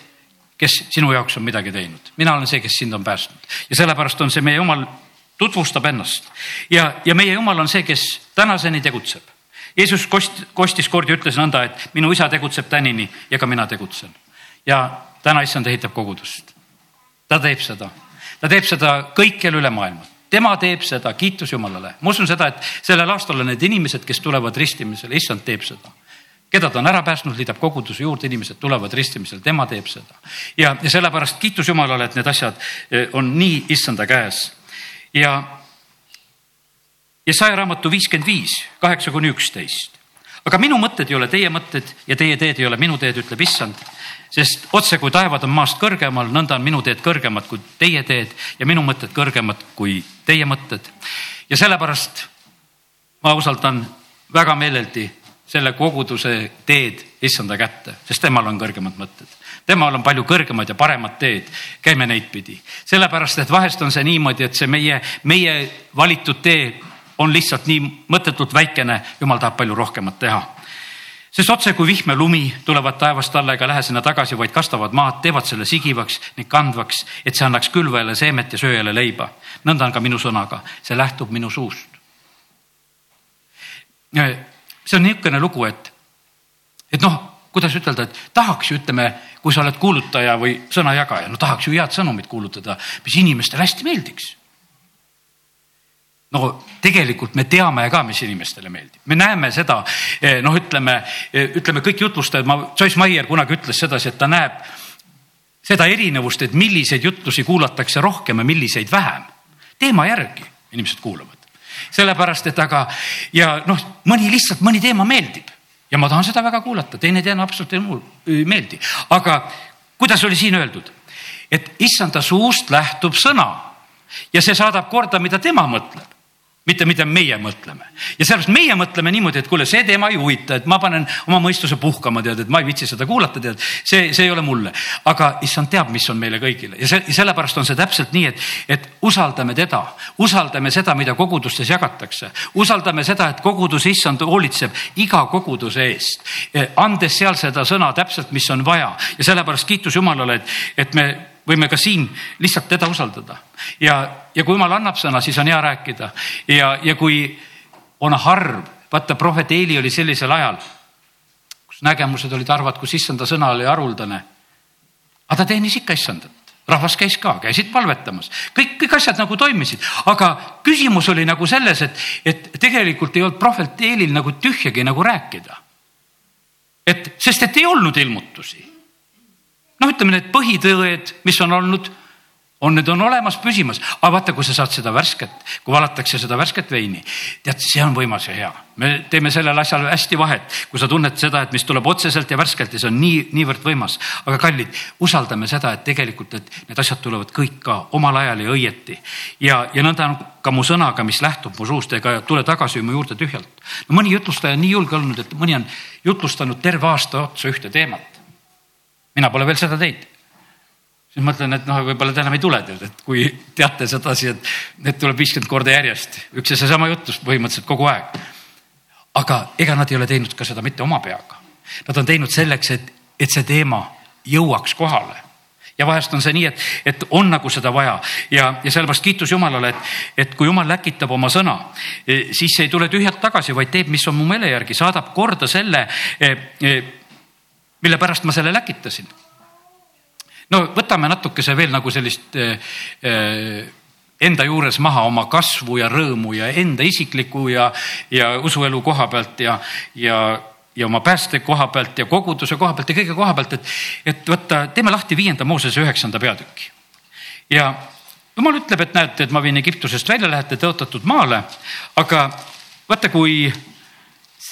kes sinu jaoks on midagi teinud, mina olen see, kes sind on päästnud ja sellepärast on see meie jumal tutvustab ennast ja, ja meie jumal on see, kes tänaseni tegutseb. Jeesus kost, kostis kord ja ütles nõnda, et minu isa tegutseb tänini ja ka mina tegutsen. ja täna issand ehitab kogudust. ta teeb seda, ta teeb seda kõikjal üle maailma tema teeb seda, kiitus Jumalale. ma usun seda, et sellel aastal on need inimesed, kes tulevad ristimisele, issand teeb seda keda ta on ära päästnud, liidab koguduse juurde, inimesed tulevad ristimisele, tema teeb seda. ja, ja sellepärast kiitus Jumalale, et need asjad eh, on nii issanda käes. ja, ja saja raamatu viiskümmend viis, kaheksa kuni üksteist. aga minu mõtted ei ole teie mõtted ja teie teed ei ole minu teed, ütleb issand sest otse kui taevad on maast kõrgemal, nõnda on minu teed kõrgemad kui teie teed ja minu mõtted kõrgemad kui teie mõtted. ja sellepärast ma usaldan väga meeleldi selle koguduse teed issanda kätte, sest temal on kõrgemad mõtted. temal on palju kõrgemad ja paremad teed, käime neid pidi. sellepärast, et vahest on see niimoodi, et see meie, meie valitud tee on lihtsalt nii mõttetult väikene, jumal tahab palju rohkemat teha sest otse kui vihm ja lumi tulevad taevast alla ega lähe sinna tagasi, vaid kastavad maad, teevad selle sigivaks ning kandvaks, et see annaks külvajale seemet ja sööjale leiba. nõnda on ka minu sõnaga, see lähtub minu suust. see on niisugune lugu, et, et noh, kuidas ütelda, et tahaks ju, ütleme, kui sa oled kuulutaja või sõnajagaja, no tahaks ju head sõnumit kuulutada, mis inimestele hästi meeldiks no tegelikult me teame ka, mis inimestele meeldib, me näeme seda, eh, noh, ütleme, eh, ütleme kõik jutlustajad, ma, Joyce Meyer kunagi ütles sedasi, et ta näeb seda erinevust, et milliseid jutlusi kuulatakse rohkem ja milliseid vähem. teema järgi inimesed kuulavad, sellepärast et aga ja noh, mõni lihtsalt mõni teema meeldib. Ja ma tahan seda väga kuulata, teine teema absoluutselt ei meeldi, aga kuidas oli siin öeldud, et issanda suust lähtub sõna. Ja see saadab korda, mida tema mõtleb mitte mida meie mõtleme. Ja sellepärast meie mõtleme niimoodi, et kuule, see teema ei huvita, et ma panen oma mõistuse puhkama, tead, et ma ei viitsi seda kuulata, tead, see, see ei ole mulle. aga issand teab, mis on meile kõigile. Ja see, sellepärast on see täpselt nii, et, et usaldame teda, usaldame seda, mida kogudustes jagatakse, usaldame seda, et kogudus issand hoolitseb iga koguduse eest, andes seal seda sõna täpselt, mis on vaja. Ja sellepärast kiitus Jumalale, et, et me võime ka siin lihtsalt teda usaldada. Ja, ja kui jumal annab sõna, siis on hea rääkida. Ja, ja kui on harv, vaata prohvet Eeli oli sellisel ajal, kus nägemused olid harvad, kus issanda sõna oli haruldane. aga ta teenis ikka issandat, rahvas käis ka, käisid palvetamas, kõik, kõik asjad nagu toimisid, aga küsimus oli nagu selles, et, et tegelikult ei olnud prohvet Eelil nagu tühjagi nagu rääkida. et, sest et ei olnud ilmutusi noh, ütleme need põhitõed, mis on olnud, on, need on olemas, püsimas, aga vaata, kui sa saad seda värsket, kui valatakse seda värsket veini, tead, see on võimas ja hea. me teeme sellel asjal hästi vahet, kui sa tunned seda, et mis tuleb otseselt ja värskelt ja see on nii, niivõrd võimas. aga kallid, usaldame seda, et tegelikult, et need asjad tulevad kõik ka omal ajal ja õieti. ja, ja nõnda on ka mu sõnaga, mis lähtub mu suust, ega tule tagasi mu juurde tühjalt. no mõni jutlustaja on nii julge olnud, et mõni on jutlustanud terve aasta otsa ühte teemat mina pole veel seda teinud. siis mõtlen, et noh, võib-olla ta enam ei tule tead, et kui teate sedasi, et need tuleb viiskümmend korda järjest, üks ja seesama jutlus põhimõtteliselt kogu aeg. aga ega nad ei ole teinud ka seda mitte oma peaga. Nad on teinud selleks, et, et see teema jõuaks kohale ja vahest on see nii, et, et on nagu seda vaja ja, ja sellepärast kiitus Jumalale, et, et kui Jumal läkitab oma sõna, eh, siis ei tule tühjalt tagasi, vaid teeb, mis on mu meele järgi, saadab korda selle eh, eh, mille pärast ma selle läkitasin. no võtame natukese veel nagu sellist äh, enda juures maha oma kasvu ja rõõmu ja enda isikliku ja, ja usuelu koha pealt ja, ja, ja oma pääste koha pealt ja koguduse koha pealt ja kõige koha pealt, et, et võtta, teeme lahti viienda Moosese üheksanda peatüki. ja jumal ütleb, et näete, et ma viin Egiptusest välja, lähete tõotatud maale, aga vaata, kui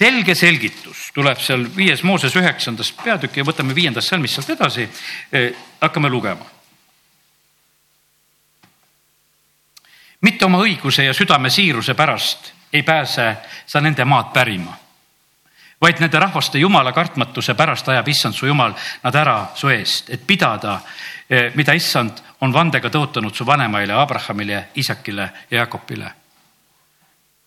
selge selgitus tuleb seal viies Mooses üheksandas peatükk ja võtame viiendast salmist sealt edasi. Eh, hakkame lugema. mitte oma õiguse ja südame siiruse pärast ei pääse sa nende maad pärima, vaid nende rahvaste jumala kartmatuse pärast ajab issand su jumal nad ära su eest, et pidada, eh, mida issand on vandega tõotanud su vanemaile Abrahamile, Isakile ja Jakobile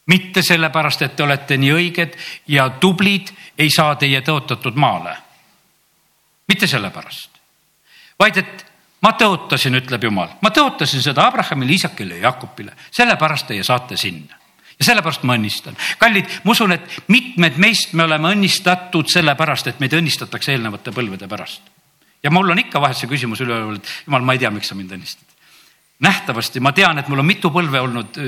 mitte sellepärast, et te olete nii õiged ja tublid, ei saa teie tõotatud maale. mitte sellepärast, vaid et ma tõotasin, ütleb Jumal, ma tõotasin seda Abrahamile, Iisakile ja Jakobile, sellepärast teie saate sinna ja sellepärast ma õnnistan. kallid, ma usun, et mitmed meist me oleme õnnistatud sellepärast, et meid õnnistatakse eelnevate põlvede pärast. ja mul on ikka vahest see küsimus üleval, et jumal, ma ei tea, miks sa mind õnnistad. nähtavasti ma tean, et mul on mitu põlve olnud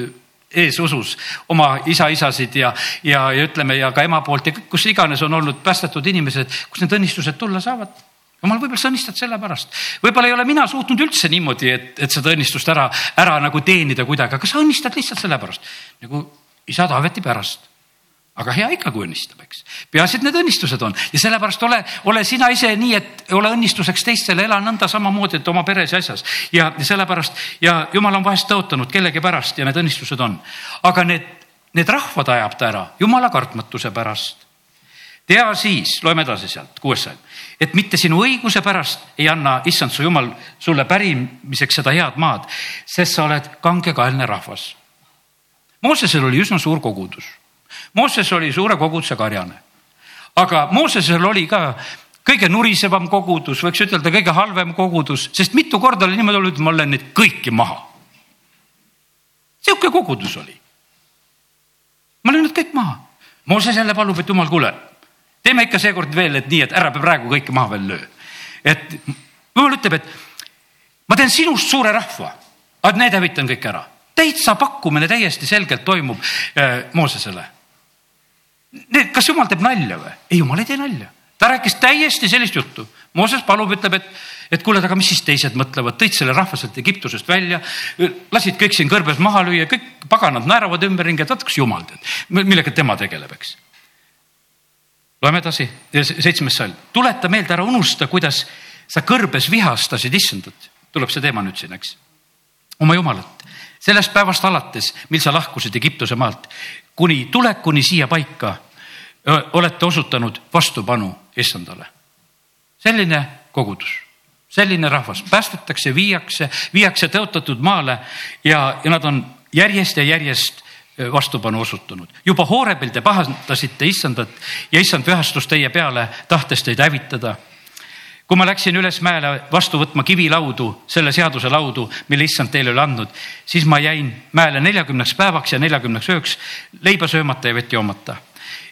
eesusus oma isa-isasid ja, ja, ja ütleme ja ka ema poolt ja kus iganes on olnud päästetud inimesed, kus need õnnistused tulla saavad. Jumal, võib-olla sa õnnistad sellepärast, võib-olla ei ole mina suutnud üldse niimoodi, et, et seda õnnistust ära, ära nagu teenida kuidagi, aga sa õnnistad lihtsalt sellepärast nagu isa Taaveti pärast aga hea ikka, kui õnnistab, eks. peaasi, et need õnnistused on ja sellepärast ole, ole sina ise nii, et ole õnnistuseks teistele, ela nõnda samamoodi, et oma peres ja asjas ja, sellepärast ja jumal on vahest tõotanud kellegi pärast ja need õnnistused on. aga need, need rahvad ajab ta ära jumala kartmatuse pärast. tea siis, loeme edasi sealt, kuues salm, et mitte sinu õiguse pärast ei anna issand su jumal sulle pärimiseks seda head maad, sest sa oled kangekaelne rahvas. Moosesel oli üsna suur kogudus Mooses oli suure koguduse karjane. aga Moosesel oli ka kõige nurisevam kogudus, võiks ütelda kõige halvem kogudus, sest mitu korda oli niimoodi olnud, ma olen neid kõiki maha. sihuke kogudus oli. ma olen nad kõik maha. Mooses jälle palub, et jumal, kuule, teeme ikka seekord veel, et nii, et ära praegu kõike maha veel löö. et jumal ütleb, et ma teen sinust suure rahva, aga need hävitan kõik ära. täitsa pakkumine täiesti selgelt toimub äh, Moosesele Need, kas jumal teeb nalja või? ei, jumal ei tee nalja. ta rääkis täiesti sellist juttu. Mooses palub, ütleb, et, et kuule, aga mis siis teised mõtlevad, tõid selle rahva sealt Egiptusest välja, lasid kõik siin kõrbes maha lüüa, kõik paganad naeravad ümberringi, et vaata, kas jumal teeb, millega tema tegeleb, eks. loeme edasi, seitsmes salm, tuleta meelde, ära unusta, kuidas sa kõrbes vihastasid issandat, tuleb see teema nüüd siin, eks, oma jumalat sellest päevast alates, mil sa lahkusid Egiptuse maalt, kuni tulekuni siia paika olete osutanud vastupanu issandale. selline kogudus, selline rahvas päästetakse, viiakse, viiakse tõotatud maale ja, ja nad on järjest ja järjest vastupanu osutunud. juba Hoorebil te pahandasite issandat ja issand pühastus teie peale, tahtes teid hävitada kui ma läksin üles mäele vastu võtma kivilaudu, selle seaduse laudu, mille issand teile oli andnud, siis ma jäin mäele neljakümneks päevaks ja neljakümneks ööks leiba söömata ja vett joomata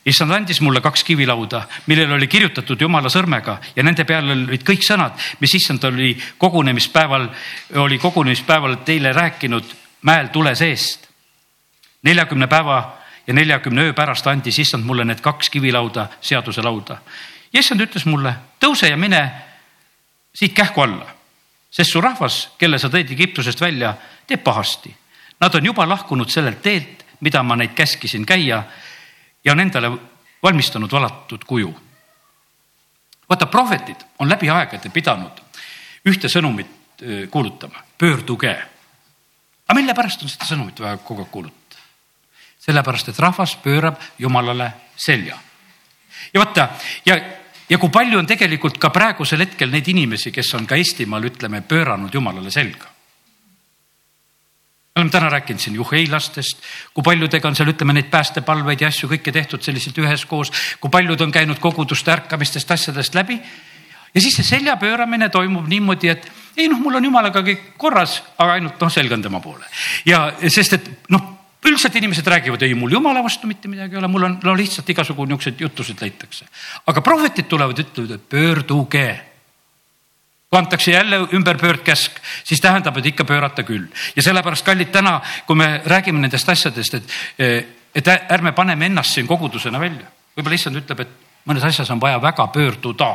issand andis mulle kaks kivilauda, millel oli kirjutatud jumala sõrmega ja nende peal olid kõik sõnad, mis issand oli kogunemispäeval, oli kogunemispäeval teile rääkinud mäel tule seest. neljakümne päeva ja neljakümne öö pärast andis issand mulle need kaks kivilauda, seaduse lauda. ja issand ütles mulle, tõuse ja mine siit kähku alla, sest su rahvas, kelle sa tõid Egiptusest välja, teeb pahasti. Nad on juba lahkunud sellelt teelt, mida ma neid käskisin käia ja on endale valmistanud valatud kuju. vaata, prohvetid on läbi aegade pidanud ühte sõnumit kuulutama, pöörduge. aga mille pärast on seda sõnumit vaja kogu aeg kuulutada? sellepärast, et rahvas pöörab Jumalale selja. ja vaata ja, ja kui palju on tegelikult ka praegusel hetkel neid inimesi, kes on ka Eestimaal, ütleme, pööranud Jumalale selga oleme täna rääkinud siin juheilastest, kui paljudega on seal, ütleme, neid päästepalveid ja asju kõike tehtud selliselt üheskoos, kui paljud on käinud koguduste ärkamistest, asjadest läbi. ja siis see selja pööramine toimub niimoodi, et ei noh, mul on jumalaga kõik korras, aga ainult noh, selg on tema poole. ja sest, et noh, üldiselt inimesed räägivad, ei mul jumala vastu mitte midagi ei ole, mul on no lihtsalt igasugu niisuguseid jutusid leitakse. aga prohvetid tulevad, ütlevad, et pöörduge kui antakse jälle ümberpöördkäsk, siis tähendab, et ikka pöörata küll. ja sellepärast, kallid, täna, kui me räägime nendest asjadest, et, et ärme paneme ennast siin kogudusena välja. võib-olla issand ütleb, et mõnes asjas on vaja väga pöörduda.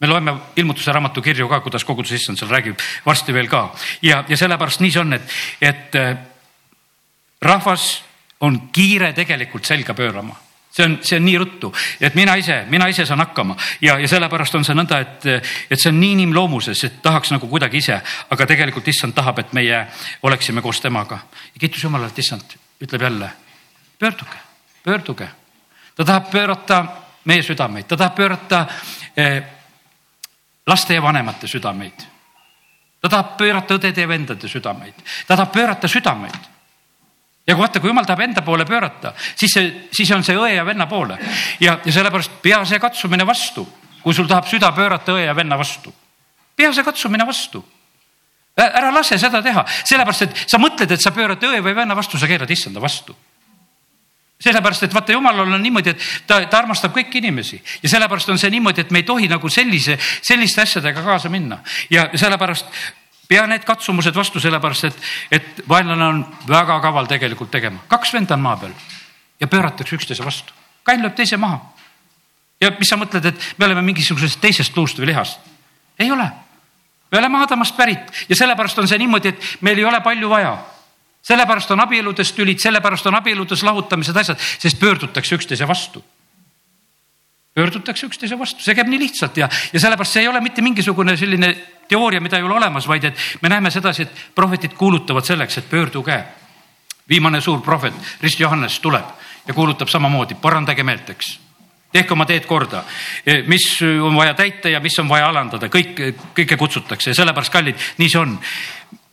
me loeme ilmutuse raamatu kirju ka, kuidas koguduse issand seal räägib varsti veel ka ja, ja sellepärast nii see on, et, et rahvas on kiire tegelikult selga pöörama see on, see on nii ruttu, et mina ise, mina ise saan hakkama ja, ja sellepärast on see nõnda, et, et see on nii inimloomuses, et tahaks nagu kuidagi ise, aga tegelikult issand tahab, et meie oleksime koos temaga. ja kiitus Jumalale, et issand ütleb jälle, pöörduge, pöörduge. ta tahab pöörata meie südameid, ta tahab pöörata eh, laste ja vanemate südameid. ta tahab pöörata õdede ja vendade südameid, ta tahab pöörata südameid ja vaata, kui jumal tahab enda poole pöörata, siis see, siis on see õe ja venna poole. Ja, ja sellepärast pea see katsumine vastu, kui sul tahab süda pöörata õe ja venna vastu. pea see katsumine vastu. ära lase seda teha, sellepärast et sa mõtled, et sa pöörad õe või venna vastu, sa keerad issanda vastu. Sellepärast, et vaata, jumalal on niimoodi, et ta, ta armastab kõiki inimesi. Ja sellepärast on see niimoodi, et me ei tohi nagu sellise, selliste asjadega kaasa minna. Ja sellepärast pea need katsumused vastu, sellepärast et, et vaenlane on väga kaval tegelikult tegema. kaks venda on maa peal ja pööratakse üksteise vastu. kain lööb teise maha. ja mis sa mõtled, et me oleme mingisugusest teisest luust või lihast? ei ole. me oleme Adamast pärit ja sellepärast on see niimoodi, et meil ei ole palju vaja. sellepärast on abieludes tülid, sellepärast on abieludes lahutamised, asjad, sest pöördutakse üksteise vastu pöördutakse üksteise vastu, see käib nii lihtsalt ja, ja sellepärast see ei ole mitte mingisugune selline teooria, mida ei ole olemas, vaid et me näeme sedasi, et prohvetid kuulutavad selleks, et pöörduge. viimane suur prohvet, Rist Johannes tuleb ja kuulutab samamoodi, parandage meelt, eks. tehke oma teed korda, mis on vaja täita ja mis on vaja alandada, kõik, kõike kutsutakse ja sellepärast, kallid, nii see on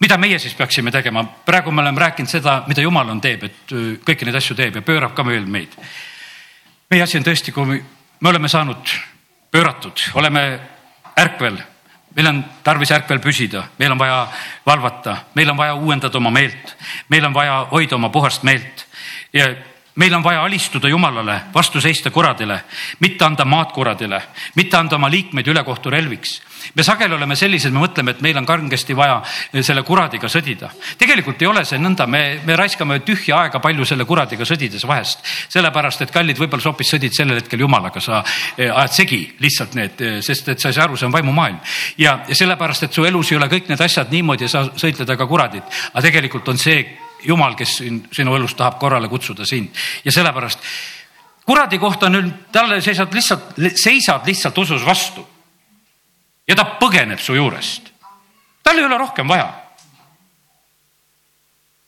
mida meie siis peaksime tegema, praegu me oleme rääkinud seda, mida jumal on, teeb, et kõiki neid asju teeb ja pöörab ka veel meid. meie asi on tõesti, kui me oleme saanud pööratud, oleme ärkvel, meil on tarvis ärkvel püsida, meil on vaja valvata, meil on vaja uuendada oma meelt, meil on vaja hoida oma puhast meelt. Ja meil on vaja alistuda Jumalale, vastu seista kuradile, mitte anda maad kuradile, mitte anda oma liikmeid ülekohtu relviks. me sageli oleme sellised, me mõtleme, et meil on kangesti vaja selle kuradiga sõdida. tegelikult ei ole see nõnda, me, me raiskame tühja aega palju selle kuradiga sõdides vahest. sellepärast, et kallid, võib-olla sa hoopis sõdid sellel hetkel Jumalaga, sa eh, ajad segi lihtsalt need, eh, sest et sa ei saa aru, see on vaimumaailm. ja sellepärast, et su elus ei ole kõik need asjad niimoodi ja sa sõitled aga kuradit. aga tegelikult on see jumal, kes sinu elus tahab korrale kutsuda sind ja sellepärast kuradi kohta nüüd talle seisad lihtsalt, seisad lihtsalt usus vastu. ja ta põgeneb su juurest. tal ei ole rohkem vaja.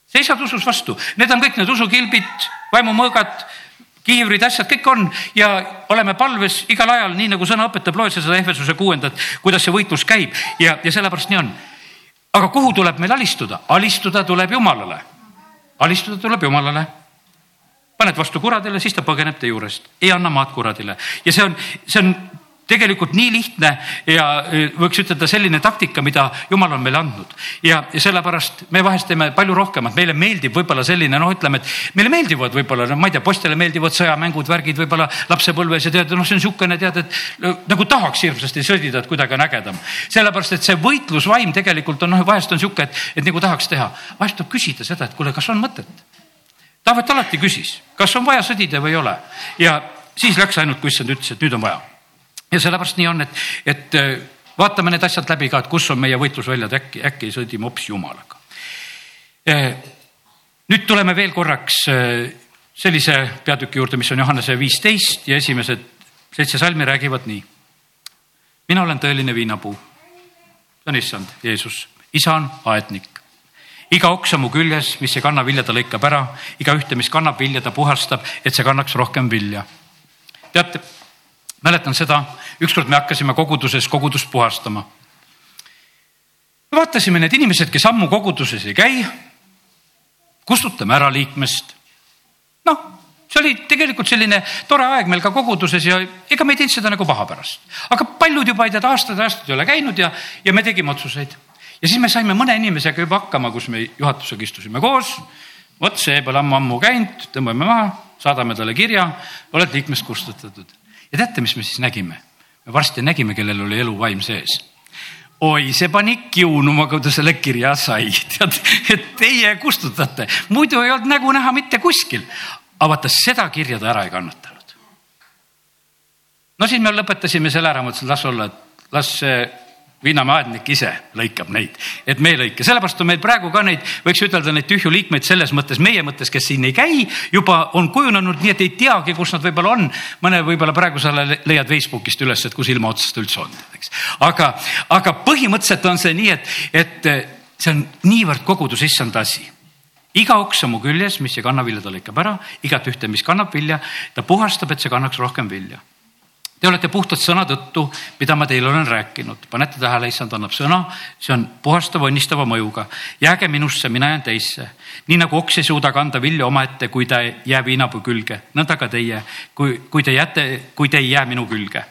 seisad usus vastu, need on kõik need usukilbid, vaimumõõgad, kiivrid, asjad, kõik on ja oleme palves igal ajal, nii nagu sõna õpetab, loed seda Ehvesuse kuuendat, kuidas see võitlus käib ja, ja sellepärast nii on. aga kuhu tuleb meil alistuda? alistuda tuleb Jumalale. Alistuda tuleb Jumalale. Paned vastu kuradile, siis ta põgeneb te juurest, ei anna maad kuradile. Ja see on, see on tegelikult nii lihtne ja e, võiks ütelda selline taktika, mida jumal on meile andnud. Ja, ja sellepärast me vahest teeme palju rohkemat, meile meeldib võib-olla selline noh, ütleme, et meile meeldivad võib-olla no ma ei tea, poistele meeldivad sõjamängud, värgid võib-olla lapsepõlves ja tead, noh, see on niisugune tead, et nagu tahaks hirmsasti sõdida, et kuidagi on ägedam. sellepärast, et see võitlusvaim tegelikult on noh, vahest on niisugune, et, et nagu tahaks teha, vahest tuleb küsida seda, et kuule, kas on mõtet? Taavet alati küsis, kas on vaja sõdida või ei ole. Ja siis läks ainult, kui issand ütles, et nüüd on vaja ja sellepärast nii on, et, et äh, vaatame need asjad läbi ka, et kus on meie võitlusväljad, äkki, äkki sõdime hoopis Jumalaga. Äh, nüüd tuleme veel korraks äh, sellise peatüki juurde, mis on Johannese viisteist ja esimesed seitse salmi räägivad nii. mina olen tõeline viinapuu. see on issand, Jeesus, isa on aednik. iga oks on mu küljes, mis ei kanna vilja, ta lõikab ära, igaühte, mis kannab vilja, ta puhastab, et see kannaks rohkem vilja. teate mäletan seda, ükskord me hakkasime koguduses kogudust puhastama. vaatasime need inimesed, kes ammu koguduses ei käi, kustutame ära liikmest. noh, see oli tegelikult selline tore aeg meil ka koguduses ja ega me ei teinud seda nagu paha pärast. aga paljud juba ei tea, aastaid ja aastaid ei ole käinud ja, ja me tegime otsuseid. ja siis me saime mõne inimesega juba hakkama, kus me juhatusega istusime koos. vot see pole ammu-ammu käinud, tõmbame maha, saadame talle kirja, oled liikmest kustutatud ja teate, mis me siis nägime? me varsti nägime, kellel oli eluvaim sees. oi, see pani kiunuma, kui ta selle kirja sai, <laughs> tead, et teie kustutate, muidu ei olnud nägu näha mitte kuskil. aga vaata, seda kirja ta ära ei kannatanud. no siis me lõpetasime selle ära, mõtlesin, las olla, et las see Viinamäe aednik ise lõikab neid, et me ei lõika, sellepärast on meil praegu ka neid, võiks ütelda neid tühju liikmeid selles mõttes, meie mõttes, kes siin ei käi, juba on kujunenud nii, et ei teagi, kus nad võib-olla on. mõne võib-olla praegu sa leiad Facebookist üles, et kus ilma otsast üldse on, eks. aga, aga põhimõtteliselt on see nii, et, et see on niivõrd koguduse issanda asi iga oks on mu küljes, mis ei kanna vilja, ta lõikab ära, igat ühte, mis kannab vilja, ta puhastab, et see kannaks rohkem vilja Te olete puhtad sõna tõttu, mida ma teile olen rääkinud. panete tähele, issand annab sõna, see on puhastava, õnnistava mõjuga. jääge minusse, mina jään teisse. nii nagu oks ei suuda kanda vilja omaette, kui ta jääb viinapuu külge, nõnda ka teie, kui, kui te jääte, kui te ei jää minu külge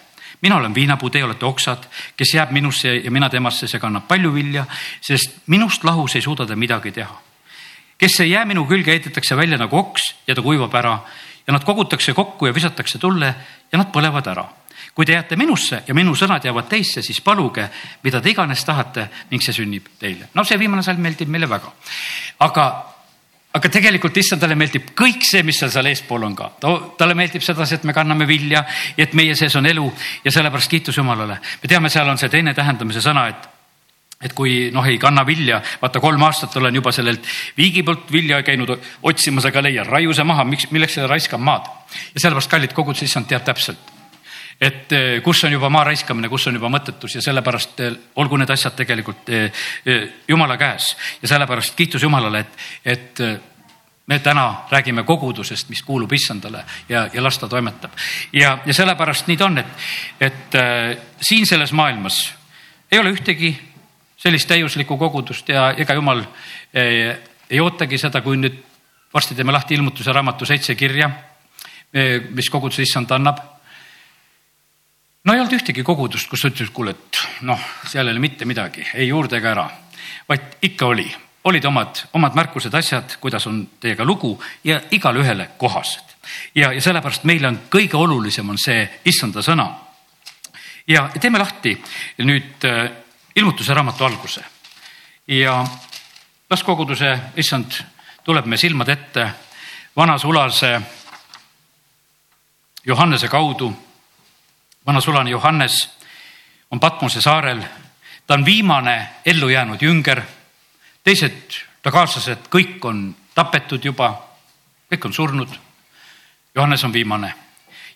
mina olen viinapuu, teie olete oksad, kes jääb minusse ja mina temasse, see kannab palju vilja, sest minust lahus ei suuda ta midagi teha. kes ei jää minu külge, heidetakse välja nagu oks ja ta kuivab ära ja nad kogutakse kokku ja visatakse tulle ja nad põlevad ära kui te jääte minusse ja minu sõnad jäävad teisse, siis paluge, mida te iganes tahate ning see sünnib teile. no see viimane salm meeldib meile väga. aga, aga tegelikult issandale meeldib kõik see, mis seal seal eespool on ka. talle meeldib sedasi, et me kanname vilja ja et meie sees on elu ja sellepärast kiitus Jumalale. me teame, seal on see teine tähendamise sõna, et et kui noh, ei kanna vilja, vaata kolm aastat olen juba sellelt viigi poolt vilja käinud otsimas, aga leian, raiu see maha, miks, milleks seda raiskan maad. ja sellepärast kallid kogud, issand teab täpselt et eh, kus on juba maa raiskamine, kus on juba mõttetus ja sellepärast eh, olgu need asjad tegelikult eh, jumala käes ja sellepärast kiitus Jumalale, et, et me täna räägime kogudusest, mis kuulub issandale ja, ja las ta toimetab. ja, ja sellepärast nii ta on, et, et äh, siin selles maailmas ei ole ühtegi sellist täiuslikku kogudust ja ega jumal äh, ei ootagi seda, kui nüüd varsti teeme lahti ilmutuse raamatu seitse kirja, mis kogudus issand annab no ei olnud ühtegi kogudust, kus ütles, kuule, et noh, seal ei ole mitte midagi, ei juurde ega ära, vaid ikka oli, olid omad, omad märkused, asjad, kuidas on teiega lugu ja igale ühele kohased. ja, ja sellepärast meile on kõige olulisem on see issanda sõna. ja teeme lahti nüüd äh, ilmutuse raamatu alguse ja las koguduse issand tuleb me silmade ette vana sulase Johannese kaudu vana sulane Johannes on Patmose saarel. ta on viimane ellu jäänud jünger. teised ta kaaslased, kõik on tapetud juba, kõik on surnud. Johannes on viimane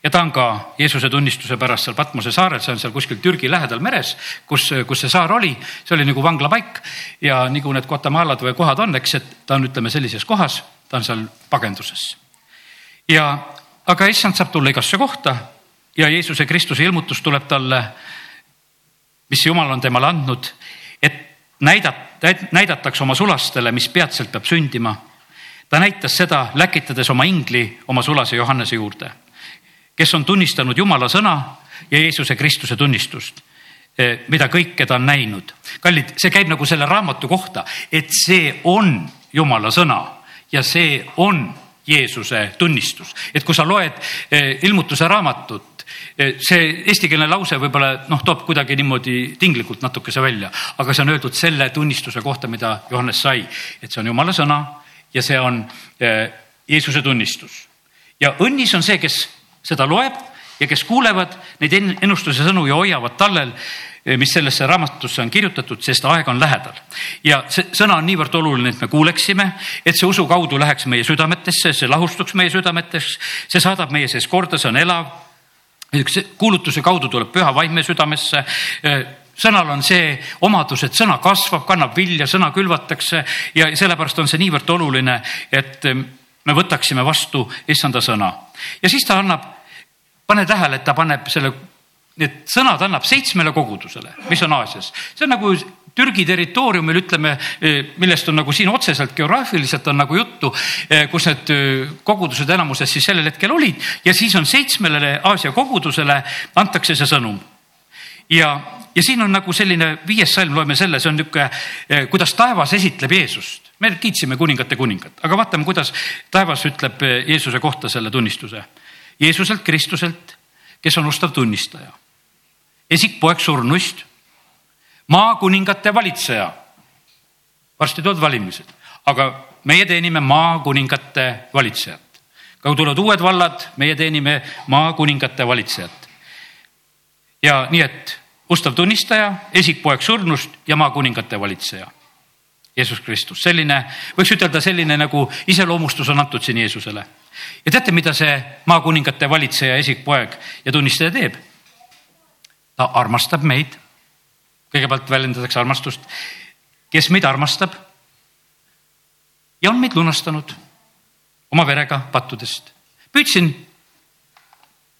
ja ta on ka Jeesuse tunnistuse pärast seal Patmose saarel, see on seal kuskil Türgi lähedal meres, kus, kus see saar oli, see oli nagu vanglapaik ja nagu need Guatemalad või kohad on, eks, et ta on, ütleme sellises kohas, ta on seal pagenduses. ja, aga issand saab tulla igasse kohta ja Jeesuse Kristuse ilmutus tuleb talle, mis Jumal on temale andnud, et näidata, näidatakse oma sulastele, mis peatselt peab sündima. ta näitas seda läkitades oma ingli oma sulase Johannese juurde, kes on tunnistanud Jumala sõna ja Jeesuse Kristuse tunnistust eh, mida kõike ta on näinud. kallid, see käib nagu selle raamatu kohta, et see on Jumala sõna ja see on Jeesuse tunnistus, et kui sa loed eh, ilmutuse raamatut, see eestikeelne lause võib-olla noh, toob kuidagi niimoodi tinglikult natukese välja, aga see on öeldud selle tunnistuse kohta, mida Johannes sai, et see on jumala sõna ja see on eh, Jeesuse tunnistus. ja õnnis on see, kes seda loeb ja kes kuulevad neid ennustuse sõnu ja hoiavad tallel, eh, mis sellesse raamatusse on kirjutatud, sest aeg on lähedal. ja see sõna on niivõrd oluline, et me kuuleksime, et see usu kaudu läheks meie südametesse, see lahustuks meie südametes, see saadab meie sees korda, see on elav üks kuulutuse kaudu tuleb püha vaim meie südamesse sõnal on see omadus, et sõna kasvab, kannab vilja, sõna külvatakse ja sellepärast on see niivõrd oluline, et me võtaksime vastu issanda sõna. ja siis ta annab, pane tähele, et ta paneb selle, need sõnad annab seitsmele kogudusele, mis on Aasias. see on nagu Türgi territooriumil, ütleme, eh, millest on nagu siin otseselt geograafiliselt on nagu juttu, eh, kus need eh, kogudused enamuses siis sellel hetkel olid ja siis on seitsmele Aasia kogudusele antakse see sõnum. ja, ja siin on nagu selline viies salm, loeme selle, see on niisugune, kuidas taevas esitleb Jeesust. me kiitsime kuningate kuningat, aga vaatame, kuidas taevas ütleb Jeesuse kohta selle tunnistuse. Jeesuselt Kristuselt, kes on ustav tunnistaja, esikpoeg surnuist maakuningate valitseja. varsti tulevad valimised, aga meie teenime maakuningate valitsejat. kui tulevad uued vallad, meie teenime maakuningate valitsejat. ja nii, et ustav tunnistaja, esikpoeg surnust ja maakuningate valitseja. Jeesus Kristus, selline, võiks ütelda selline nagu iseloomustus on antud siin Jeesusele. ja teate, mida see maakuningate valitseja, esikpoeg ja tunnistaja teeb? ta armastab meid kõigepealt väljendatakse armastust, kes meid armastab ja on meid lunastanud oma verega pattudest. püüdsin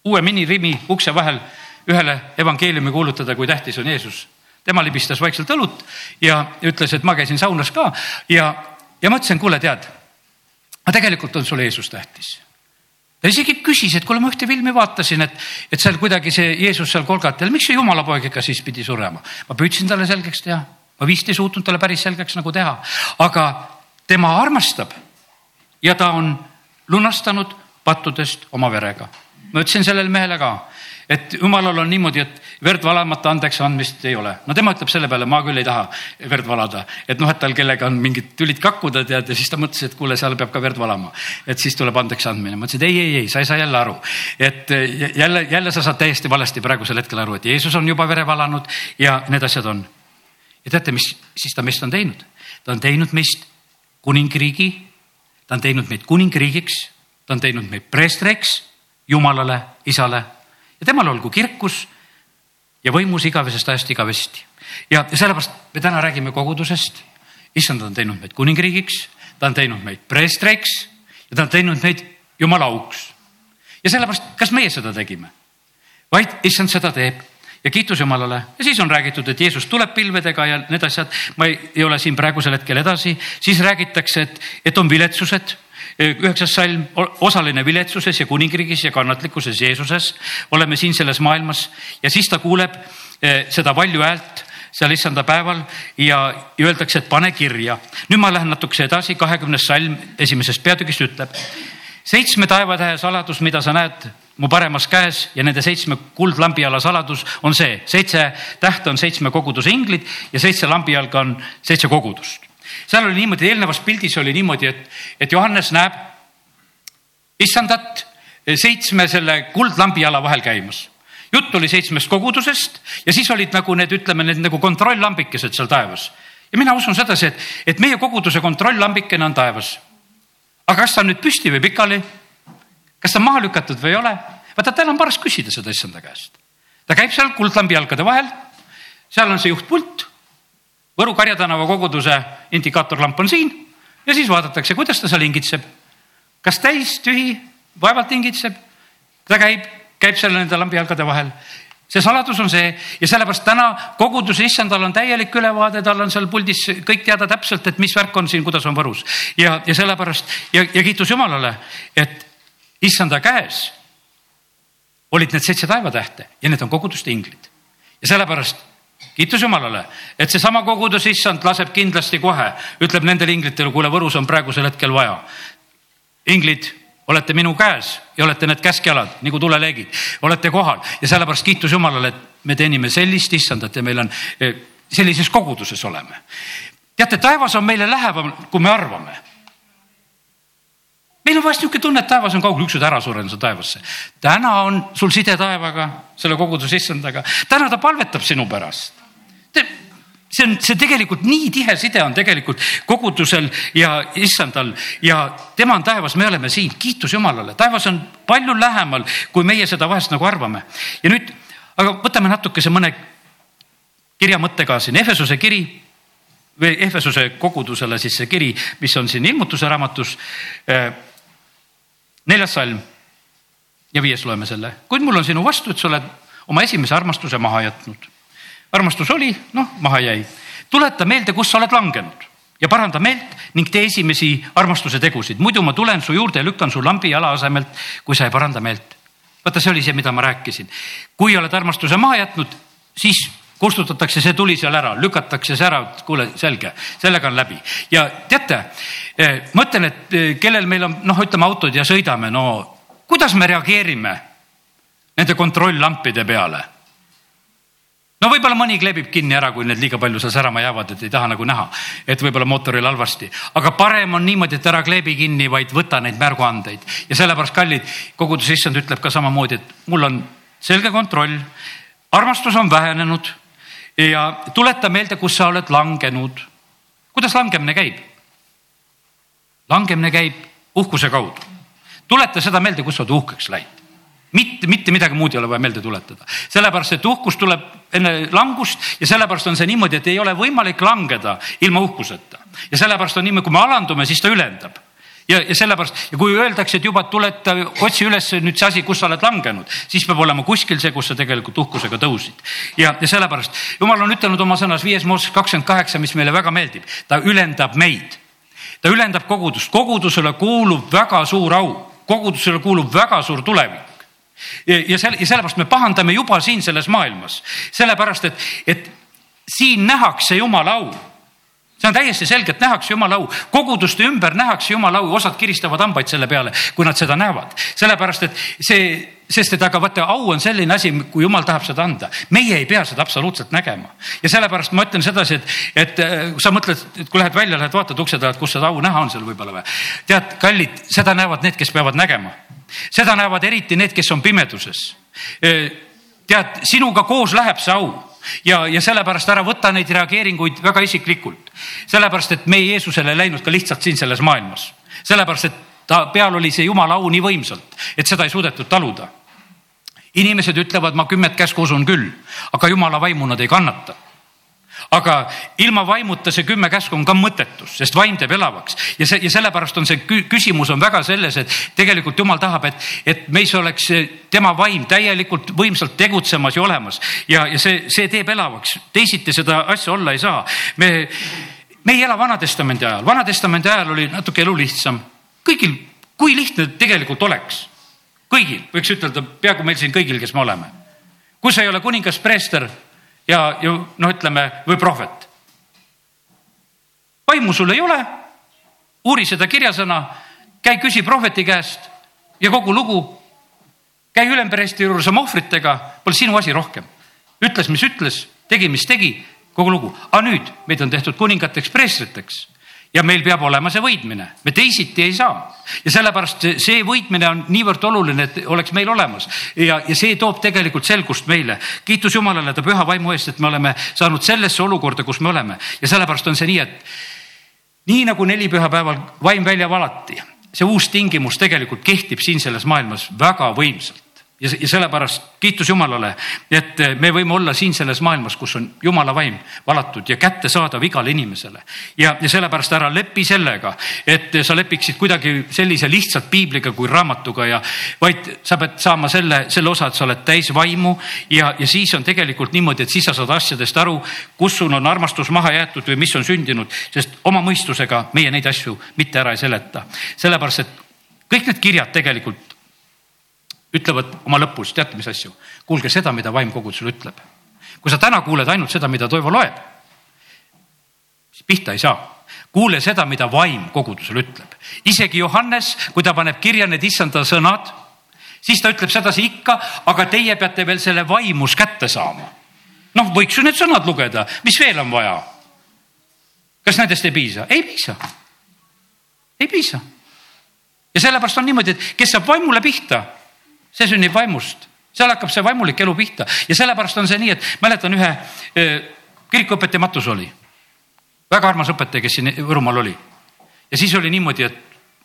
uue minirimi ukse vahel ühele evangeeliumi kuulutada, kui tähtis on Jeesus. tema libistas vaikselt õlut ja ütles, et ma käisin saunas ka ja, ja ma ütlesin, kuule, tead, aga tegelikult on sulle Jeesus tähtis ta isegi küsis, et kuule, ma ühte filmi vaatasin, et, et seal kuidagi see Jeesus seal kolgatel, miks see jumala poeg ikka siis pidi surema? ma püüdsin talle selgeks teha, ma vist ei suutnud talle päris selgeks nagu teha, aga tema armastab ja ta on lunastanud pattudest oma verega. ma ütlesin sellele mehele ka, et jumalal on niimoodi, et verd valamata andeks andmist ei ole. no tema ütleb selle peale, ma küll ei taha verd valada, et noh, et tal kellega on mingid tülid kakkuda, tead, ja siis ta mõtles, et kuule, seal peab ka verd valama. et siis tuleb andeks andmine. ma ütlesin, et ei, ei, ei, sa ei saa jälle aru. et jälle, jälle sa saad täiesti valesti praegusel hetkel aru, et Jeesus on juba vere valanud ja need asjad on. ja teate, mis siis ta meist on teinud? ta on teinud meist kuningriigi, ta on teinud meid kuningriigiks, ta on teinud meid preestriks Jumalale, Isale ja temal olgu kirkus ja võimus igavesest ajast igavesti. ja sellepärast me täna räägime kogudusest. issand on teinud meid kuningriigiks, ta on teinud meid preestreiks ja ta on teinud meid jumala auks. ja sellepärast, kas meie seda tegime? vaid issand seda teeb ja kiitus Jumalale ja siis on räägitud, et Jeesus tuleb pilvedega ja need asjad, ma ei, ei ole siin praegusel hetkel edasi, siis räägitakse, et, et on viletsused üheksas salm, osaline viletsuses ja kuningriigis ja kannatlikkuses Jeesuses. oleme siin selles maailmas ja siis ta kuuleb seda valju häält seal issanda päeval ja öeldakse, et pane kirja. nüüd ma lähen natukese edasi, kahekümnes salm esimesest peatükist ütleb. seitsme taevatähe saladus, mida sa näed mu paremas käes ja nende seitsme kuldlambiala saladus on see, seitse tähte on seitsme koguduse inglid ja seitse lambijalga on seitse kogudust seal oli niimoodi, eelnevas pildis oli niimoodi, et, et Johannes näeb issandat seitsme selle kuldlambiala vahel käimas. jutt oli seitsmest kogudusest ja siis olid nagu need, ütleme need nagu kontrolllambikesed seal taevas. ja mina usun sedasi, et, et meie koguduse kontrolllambikene on taevas. aga kas ta on nüüd püsti või pikali? kas ta on maha lükatud või ei ole? vaata, täna on paras küsida seda issanda käest. ta käib seal kuldlambi jalgade vahel, seal on see juhtpult. Võru Karja tänava koguduse indikaatorlamp on siin ja siis vaadatakse, kuidas ta seal hingitseb. kas täis, tühi, vaevalt hingitseb. ta käib, käib seal nende lambijalgade vahel see saladus on see ja sellepärast täna koguduse issandal on täielik ülevaade, tal on seal puldis kõik teada täpselt, et mis värk on siin, kuidas on Võrus ja, ja sellepärast ja, ja kiitus Jumalale, et issanda käes olid need seitse taevatähte ja need on koguduste inglid ja sellepärast kiitus Jumalale, et seesama kogudus issand laseb kindlasti kohe, ütleb nendele inglitele, kuule, Võrus on praegusel hetkel vaja. inglid olete minu käes ja olete need käskjalad nagu tuleleegid, olete kohal ja sellepärast kiitus Jumalale, et me teenime sellist issandat ja meil on eh, sellises koguduses oleme. teate, taevas on meile lähemal, kui me arvame. meil on vahest niisugune tunne, et taevas on kaugel, ükskord ära suren sa taevasse. täna on sul side taevaga, selle koguduse issandaga, täna ta palvetab sinu pärast see on, see tegelikult nii tihe side on tegelikult kogudusel ja issandal ja tema on taevas, me oleme siin, kiitus Jumalale, taevas on palju lähemal, kui meie seda vahest nagu arvame. ja nüüd, aga võtame natukese mõne kirja mõtte ka siin, Efesuse kiri või Efesuse kogudusele siis see kiri, mis on siin ilmutuse raamatus. Eh, neljas salm ja viies loeme selle, kuid mul on sinu vastu, et sa oled oma esimese armastuse maha jätnud armastus oli, noh, maha jäi. tuleta meelde, kus sa oled langenud ja paranda meelt ning tee esimesi armastuse tegusid, muidu ma tulen su juurde ja lükkan su lambi jala asemelt, kui sa ei paranda meelt. vaata, see oli see, mida ma rääkisin. kui oled armastuse maha jätnud, siis kustutatakse see tuli seal ära, lükatakse see ära, kuule, selge, sellega on läbi. ja teate, eh, ma ütlen, et eh, kellel meil on noh, ütleme autod ja sõidame, no kuidas me reageerime nende kontrolllampide peale no võib-olla mõni kleebib kinni ära, kui need liiga palju seal särama jäävad, et ei taha nagu näha, et võib-olla mootoril halvasti, aga parem on niimoodi, et ära kleebi kinni, vaid võta neid märguandeid ja sellepärast kallid, koguduse issand ütleb ka samamoodi, et mul on selge kontroll, armastus on vähenenud ja tuleta meelde, kus sa oled langenud. kuidas langemine käib? langemine käib uhkuse kaudu. tuleta seda meelde, kus sa oled uhkeks läinud mitte, mitte midagi muud ei ole vaja meelde tuletada, sellepärast et uhkus tuleb enne langust ja sellepärast on see niimoodi, et ei ole võimalik langeda ilma uhkuseta. ja sellepärast on niimoodi, kui me alandume, siis ta ülendab ja, ja sellepärast ja kui öeldakse, et juba tuleta, otsi üles nüüd see asi, kus sa oled langenud, siis peab olema kuskil see, kus sa tegelikult uhkusega tõusid. ja, ja sellepärast jumal on ütelnud oma sõnas viies Mooses kakskümmend kaheksa, mis meile väga meeldib, ta ülendab meid. ta ülendab kogudust, kogudusele kuulub väga suur au, kogudusele kuulub väga suur tulevik ja selle, ja sellepärast me pahandame juba siin selles maailmas, sellepärast et, et siin nähakse Jumala au see on täiesti selge, et nähakse jumala au, koguduste ümber nähakse jumala au, osad kiristavad hambaid selle peale, kui nad seda näevad. sellepärast, et see, sest et aga vaata, au on selline asi, kui jumal tahab seda anda, meie ei pea seda absoluutselt nägema. ja sellepärast ma ütlen sedasi, et, et äh, sa mõtled, et kui lähed välja, lähed vaatad ukse taha, et kus seda au näha on seal võib-olla või. tead, kallid, seda näevad need, kes peavad nägema seda näevad eriti need, kes on pimeduses. tead, sinuga koos läheb see au ja, ja sellepärast ära võta neid reageeringuid väga isiklikult. sellepärast, et meie Jeesusele ei läinud ka lihtsalt siin selles maailmas, sellepärast et ta peal oli see jumala au nii võimsalt, et seda ei suudetud taluda. inimesed ütlevad, ma kümmet käsku usun küll, aga jumala vaimu nad ei kannata aga ilma vaimuta see kümme käsku on ka mõttetus, sest vaim teeb elavaks. Ja see ja sellepärast on see küsimus on väga selles, et tegelikult jumal tahab, et, et meis oleks tema vaim täielikult võimsalt tegutsemas ja olemas. Ja, ja see, see teeb elavaks, teisiti seda asja olla ei saa. me, me ei ela Vana-testamendi ajal, Vana-testamendi ajal oli natuke elu lihtsam, kõigil, kui lihtne tegelikult oleks, kõigil. Võiks ütelda, peaaegu meil siin kõigil, kes me oleme. kui sa ei ole kuningas preester ja, ja noh, ütleme või prohvet. vaimu sul ei ole, uuri seda kirjasõna, käi küsi prohveti käest ja kogu lugu. käi ülempreesti juures oma ohvritega, pole sinu asi rohkem. ütles, mis ütles, tegi, mis tegi, kogu lugu. aga nüüd meid on tehtud kuningateks preestriteks ja meil peab olema see võitmine, me teisiti ei saa. ja sellepärast see võitmine on niivõrd oluline, et oleks meil olemas ja, ja see toob tegelikult selgust meile. kiitus Jumalale ta püha vaimu eest, et me oleme saanud sellesse olukorda, kus me oleme ja sellepärast on see nii, et nii nagu neli pühapäeval vaim välja valati, see uus tingimus tegelikult kehtib siin selles maailmas väga võimsalt ja, ja sellepärast kiitus Jumalale, et me võime olla siin selles maailmas, kus on Jumala vaim valatud ja kättesaadav igale inimesele. ja, ja sellepärast ära lepi sellega, et sa lepiksid kuidagi sellise lihtsalt piibliga kui raamatuga ja vaid sa pead saama selle, selle osa, et sa oled täis vaimu ja, ja siis on tegelikult niimoodi, et siis sa saad asjadest aru, kus sul on armastus maha jäetud või mis on sündinud, sest oma mõistusega meie neid asju mitte ära ei seleta. sellepärast, et kõik need kirjad tegelikult ütlevad oma lõpus, teate, mis asju? kuulge seda, mida vaim kogudusele ütleb. kui sa täna kuuled ainult seda, mida Toivo loeb, siis pihta ei saa. kuule seda, mida vaim kogudusele ütleb. isegi Johannes, kui ta paneb kirja need issanda sõnad, siis ta ütleb sedasi ikka, aga teie peate veel selle vaimus kätte saama. noh, võiks ju need sõnad lugeda, mis veel on vaja? kas nendest ei piisa? ei piisa. ei piisa. ja sellepärast on niimoodi, et kes saab vaimule pihta see sünnib vaimust, seal hakkab see vaimulik elu pihta ja sellepärast on see nii, et mäletan ühe kirikuõpetaja Matus oli. väga armas õpetaja, kes siin Võrumaal oli. ja siis oli niimoodi, et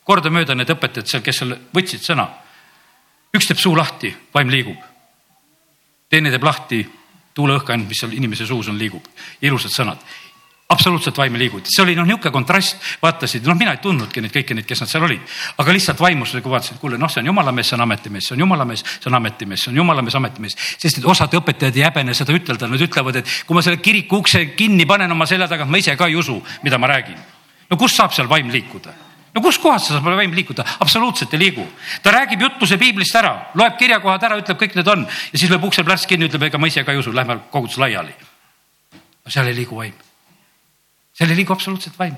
kordamööda need õpetajad seal, kes seal võtsid sõna. üks teeb suu lahti, vaim liigub. teine teeb lahti tuuleõhkand, mis seal inimese suus on, liigub. ilusad sõnad absoluutselt vaim ei liigunud, see oli noh, niisugune kontrast, vaatasid, noh, mina ei tundnudki neid kõiki neid, kes nad seal olid, aga lihtsalt vaimus nagu vaatasin, kuule, noh, see on jumala mees, see on ametimees, see on jumala mees, see on ametimees, see on jumala mees, ametimees. sest et osad õpetajad ei häbene seda ütelda, nad ütlevad, et kui ma selle kiriku ukse kinni panen oma selja tagant, ma ise ka ei usu, mida ma räägin. no kust saab seal vaim liikuda? no kuskohast saab vaim liikuda? absoluutselt ei liigu. ta räägib jutluse piiblist ära, loeb kirjakohad ära, ütleb, kõik need on ja siis lööb ukse plärts kinni, ütleb, ega ma ise ka ei usu, lähme kogudus laiali. seal ei liigu vaim seal ei liigu absoluutselt vaim.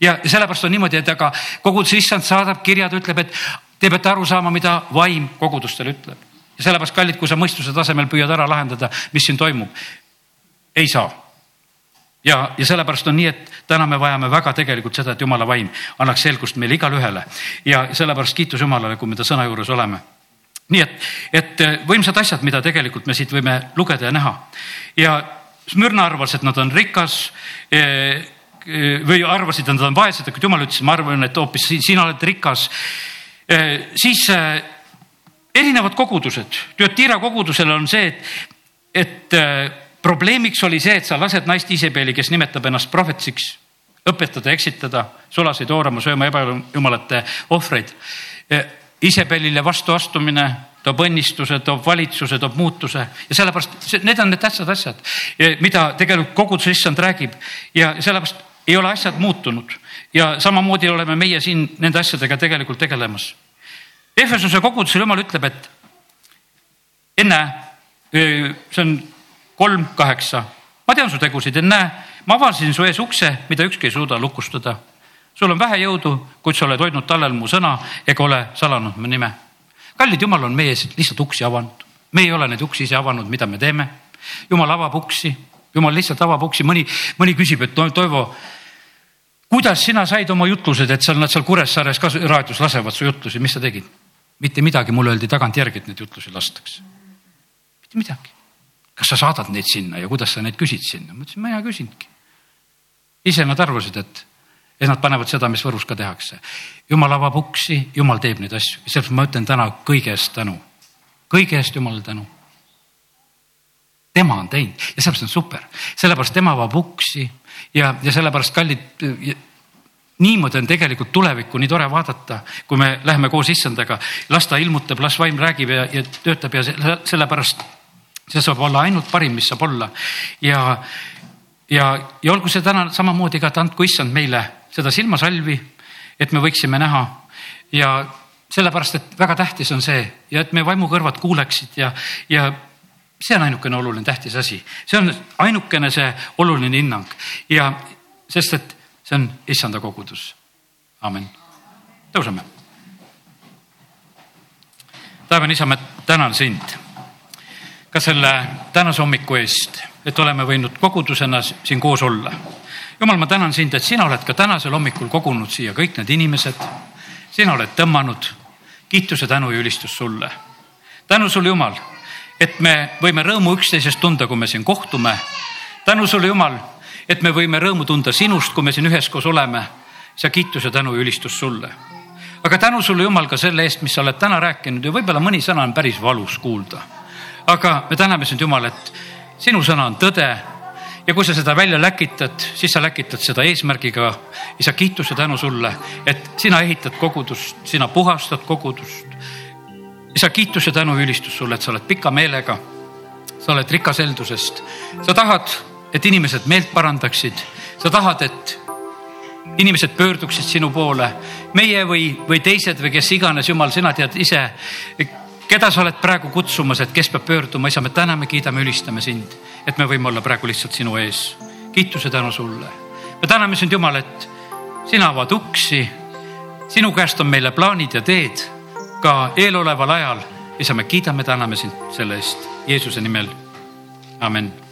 ja sellepärast on niimoodi, et aga koguduse issand saadab kirjad, ütleb, et te peate aru saama, mida vaim kogudustele ütleb. ja sellepärast, kallid, kui sa mõistuse tasemel püüad ära lahendada, mis siin toimub, ei saa. ja, ja sellepärast on nii, et täna me vajame väga tegelikult seda, et jumala vaim annaks selgust meile igale ühele ja sellepärast kiitus Jumalale, kui me ta sõna juures oleme nii et, et võimsad asjad, mida tegelikult me siit võime lugeda ja näha ja Smyrna arvas, et nad on rikas eh, eh, või arvasid, et nad on vaesed, aga jumal ütles, ma arvan, et hoopis sina oled rikas. Eh, siis erinevad kogudused, Tüatira kogudusel on see, et, et probleemiks oli see, et sa lased naist Isebeeli, kes nimetab ennast prohvetsiks, õpetada, eksitada, sulaseid oorama, sööma ebajumalate ohvreid. Isebelile vastuastumine toob õnnistuse, toob valitsuse, toob muutuse. Ja sellepärast need on need tähtsad asjad, mida tegelikult koguduse issand räägib. Ja sellepärast ei ole asjad muutunud. Ja samamoodi oleme meie siin nende asjadega tegelikult tegelemas. Efesuse kogudusel jumal ütleb, et enne, see on kolm kaheksa, ma tean su tegusid, ennäe, ma avasin su ees ukse, mida ükski ei suuda lukustada. sul on vähe jõudu, kuid sa oled hoidnud tallel mu sõna ega ole salanud mu nime kallid, jumal on meie ees lihtsalt uksi avanud. me ei ole neid uksi ise avanud, mida me teeme. jumal avab uksi, jumal lihtsalt avab uksi, mõni, mõni küsib, et Toivo, kuidas sina said oma jutlused, et seal nad seal Kuressaares ka raadios lasevad su jutlusi, mis sa tegid? mitte midagi, mulle öeldi tagantjärgi, et neid jutlusi lastakse. mitte midagi. kas sa saadad neid sinna ja kuidas sa neid küsid sinna? ma ütlesin, ma ei küsinudki. ise nad arvasid, et ja nad panevad seda, mis Võrus ka tehakse. jumal avab uksi, jumal teeb neid asju sellepärast ma ütlen täna kõige eest tänu. kõige eest Jumalale tänu. tema on teinud ja sellepärast on super, sellepärast tema avab uksi ja, ja sellepärast kallid niimoodi on tegelikult tulevikku nii tore vaadata, kui me läheme koos issandaga, las ta ilmutab, las vaim räägib ja, ja töötab ja sellepärast see saab olla ainult parim, mis saab olla ja, ja, ja olgu see täna samamoodi ka, et andku issand meile seda silmasalvi, et me võiksime näha ja sellepärast, et väga tähtis on see ja et meie vaimukõrvad kuuleksid ja, ja see on ainukene oluline tähtis asi, see on ainukene see oluline hinnang ja sest, et see on issanda kogudus. amin. tõuseme. taevane isa, ma tänan sind ka selle tänase hommiku eest, et oleme võinud kogudusena siin koos olla jumal, ma tänan sind, et sina oled ka tänasel hommikul kogunud siia kõik need inimesed. sina oled tõmmanud kiituse, tänu ja ülistus sulle. tänu sulle, Jumal, et me võime rõõmu üksteisest tunda, kui me siin kohtume. tänu sulle, Jumal, et me võime rõõmu tunda sinust, kui me siin üheskoos oleme. sa kiitus ja tänu ja ülistus sulle. aga tänu sulle, Jumal, ka selle eest, mis sa oled täna rääkinud ja võib-olla mõni sõna on päris valus kuulda. aga me täname sind, Jumal, et sinu sõna on tõde ja kui sa seda välja läkitad, siis sa läkitad seda eesmärgiga. isa, kiituse tänu sulle, et sina ehitad kogudust, sina puhastad kogudust. isa, kiituse tänu ülistus sulle, et sa oled pika meelega. sa oled rikas heldusest, sa tahad, et inimesed meelt parandaksid, sa tahad, et inimesed pöörduksid sinu poole, meie või, või teised või kes iganes, jumal, sina tead ise, keda sa oled praegu kutsumas, et kes peab pöörduma, isa, me täname, kiidame, ülistame sind, et me võime olla praegu lihtsalt sinu ees. kiituse tänu sulle. me täname sind, Jumal, et sina avad uksi. sinu käest on meile plaanid ja teed ka eeloleval ajal. isa, me kiidame, täname sind selle eest Jeesuse nimel. amen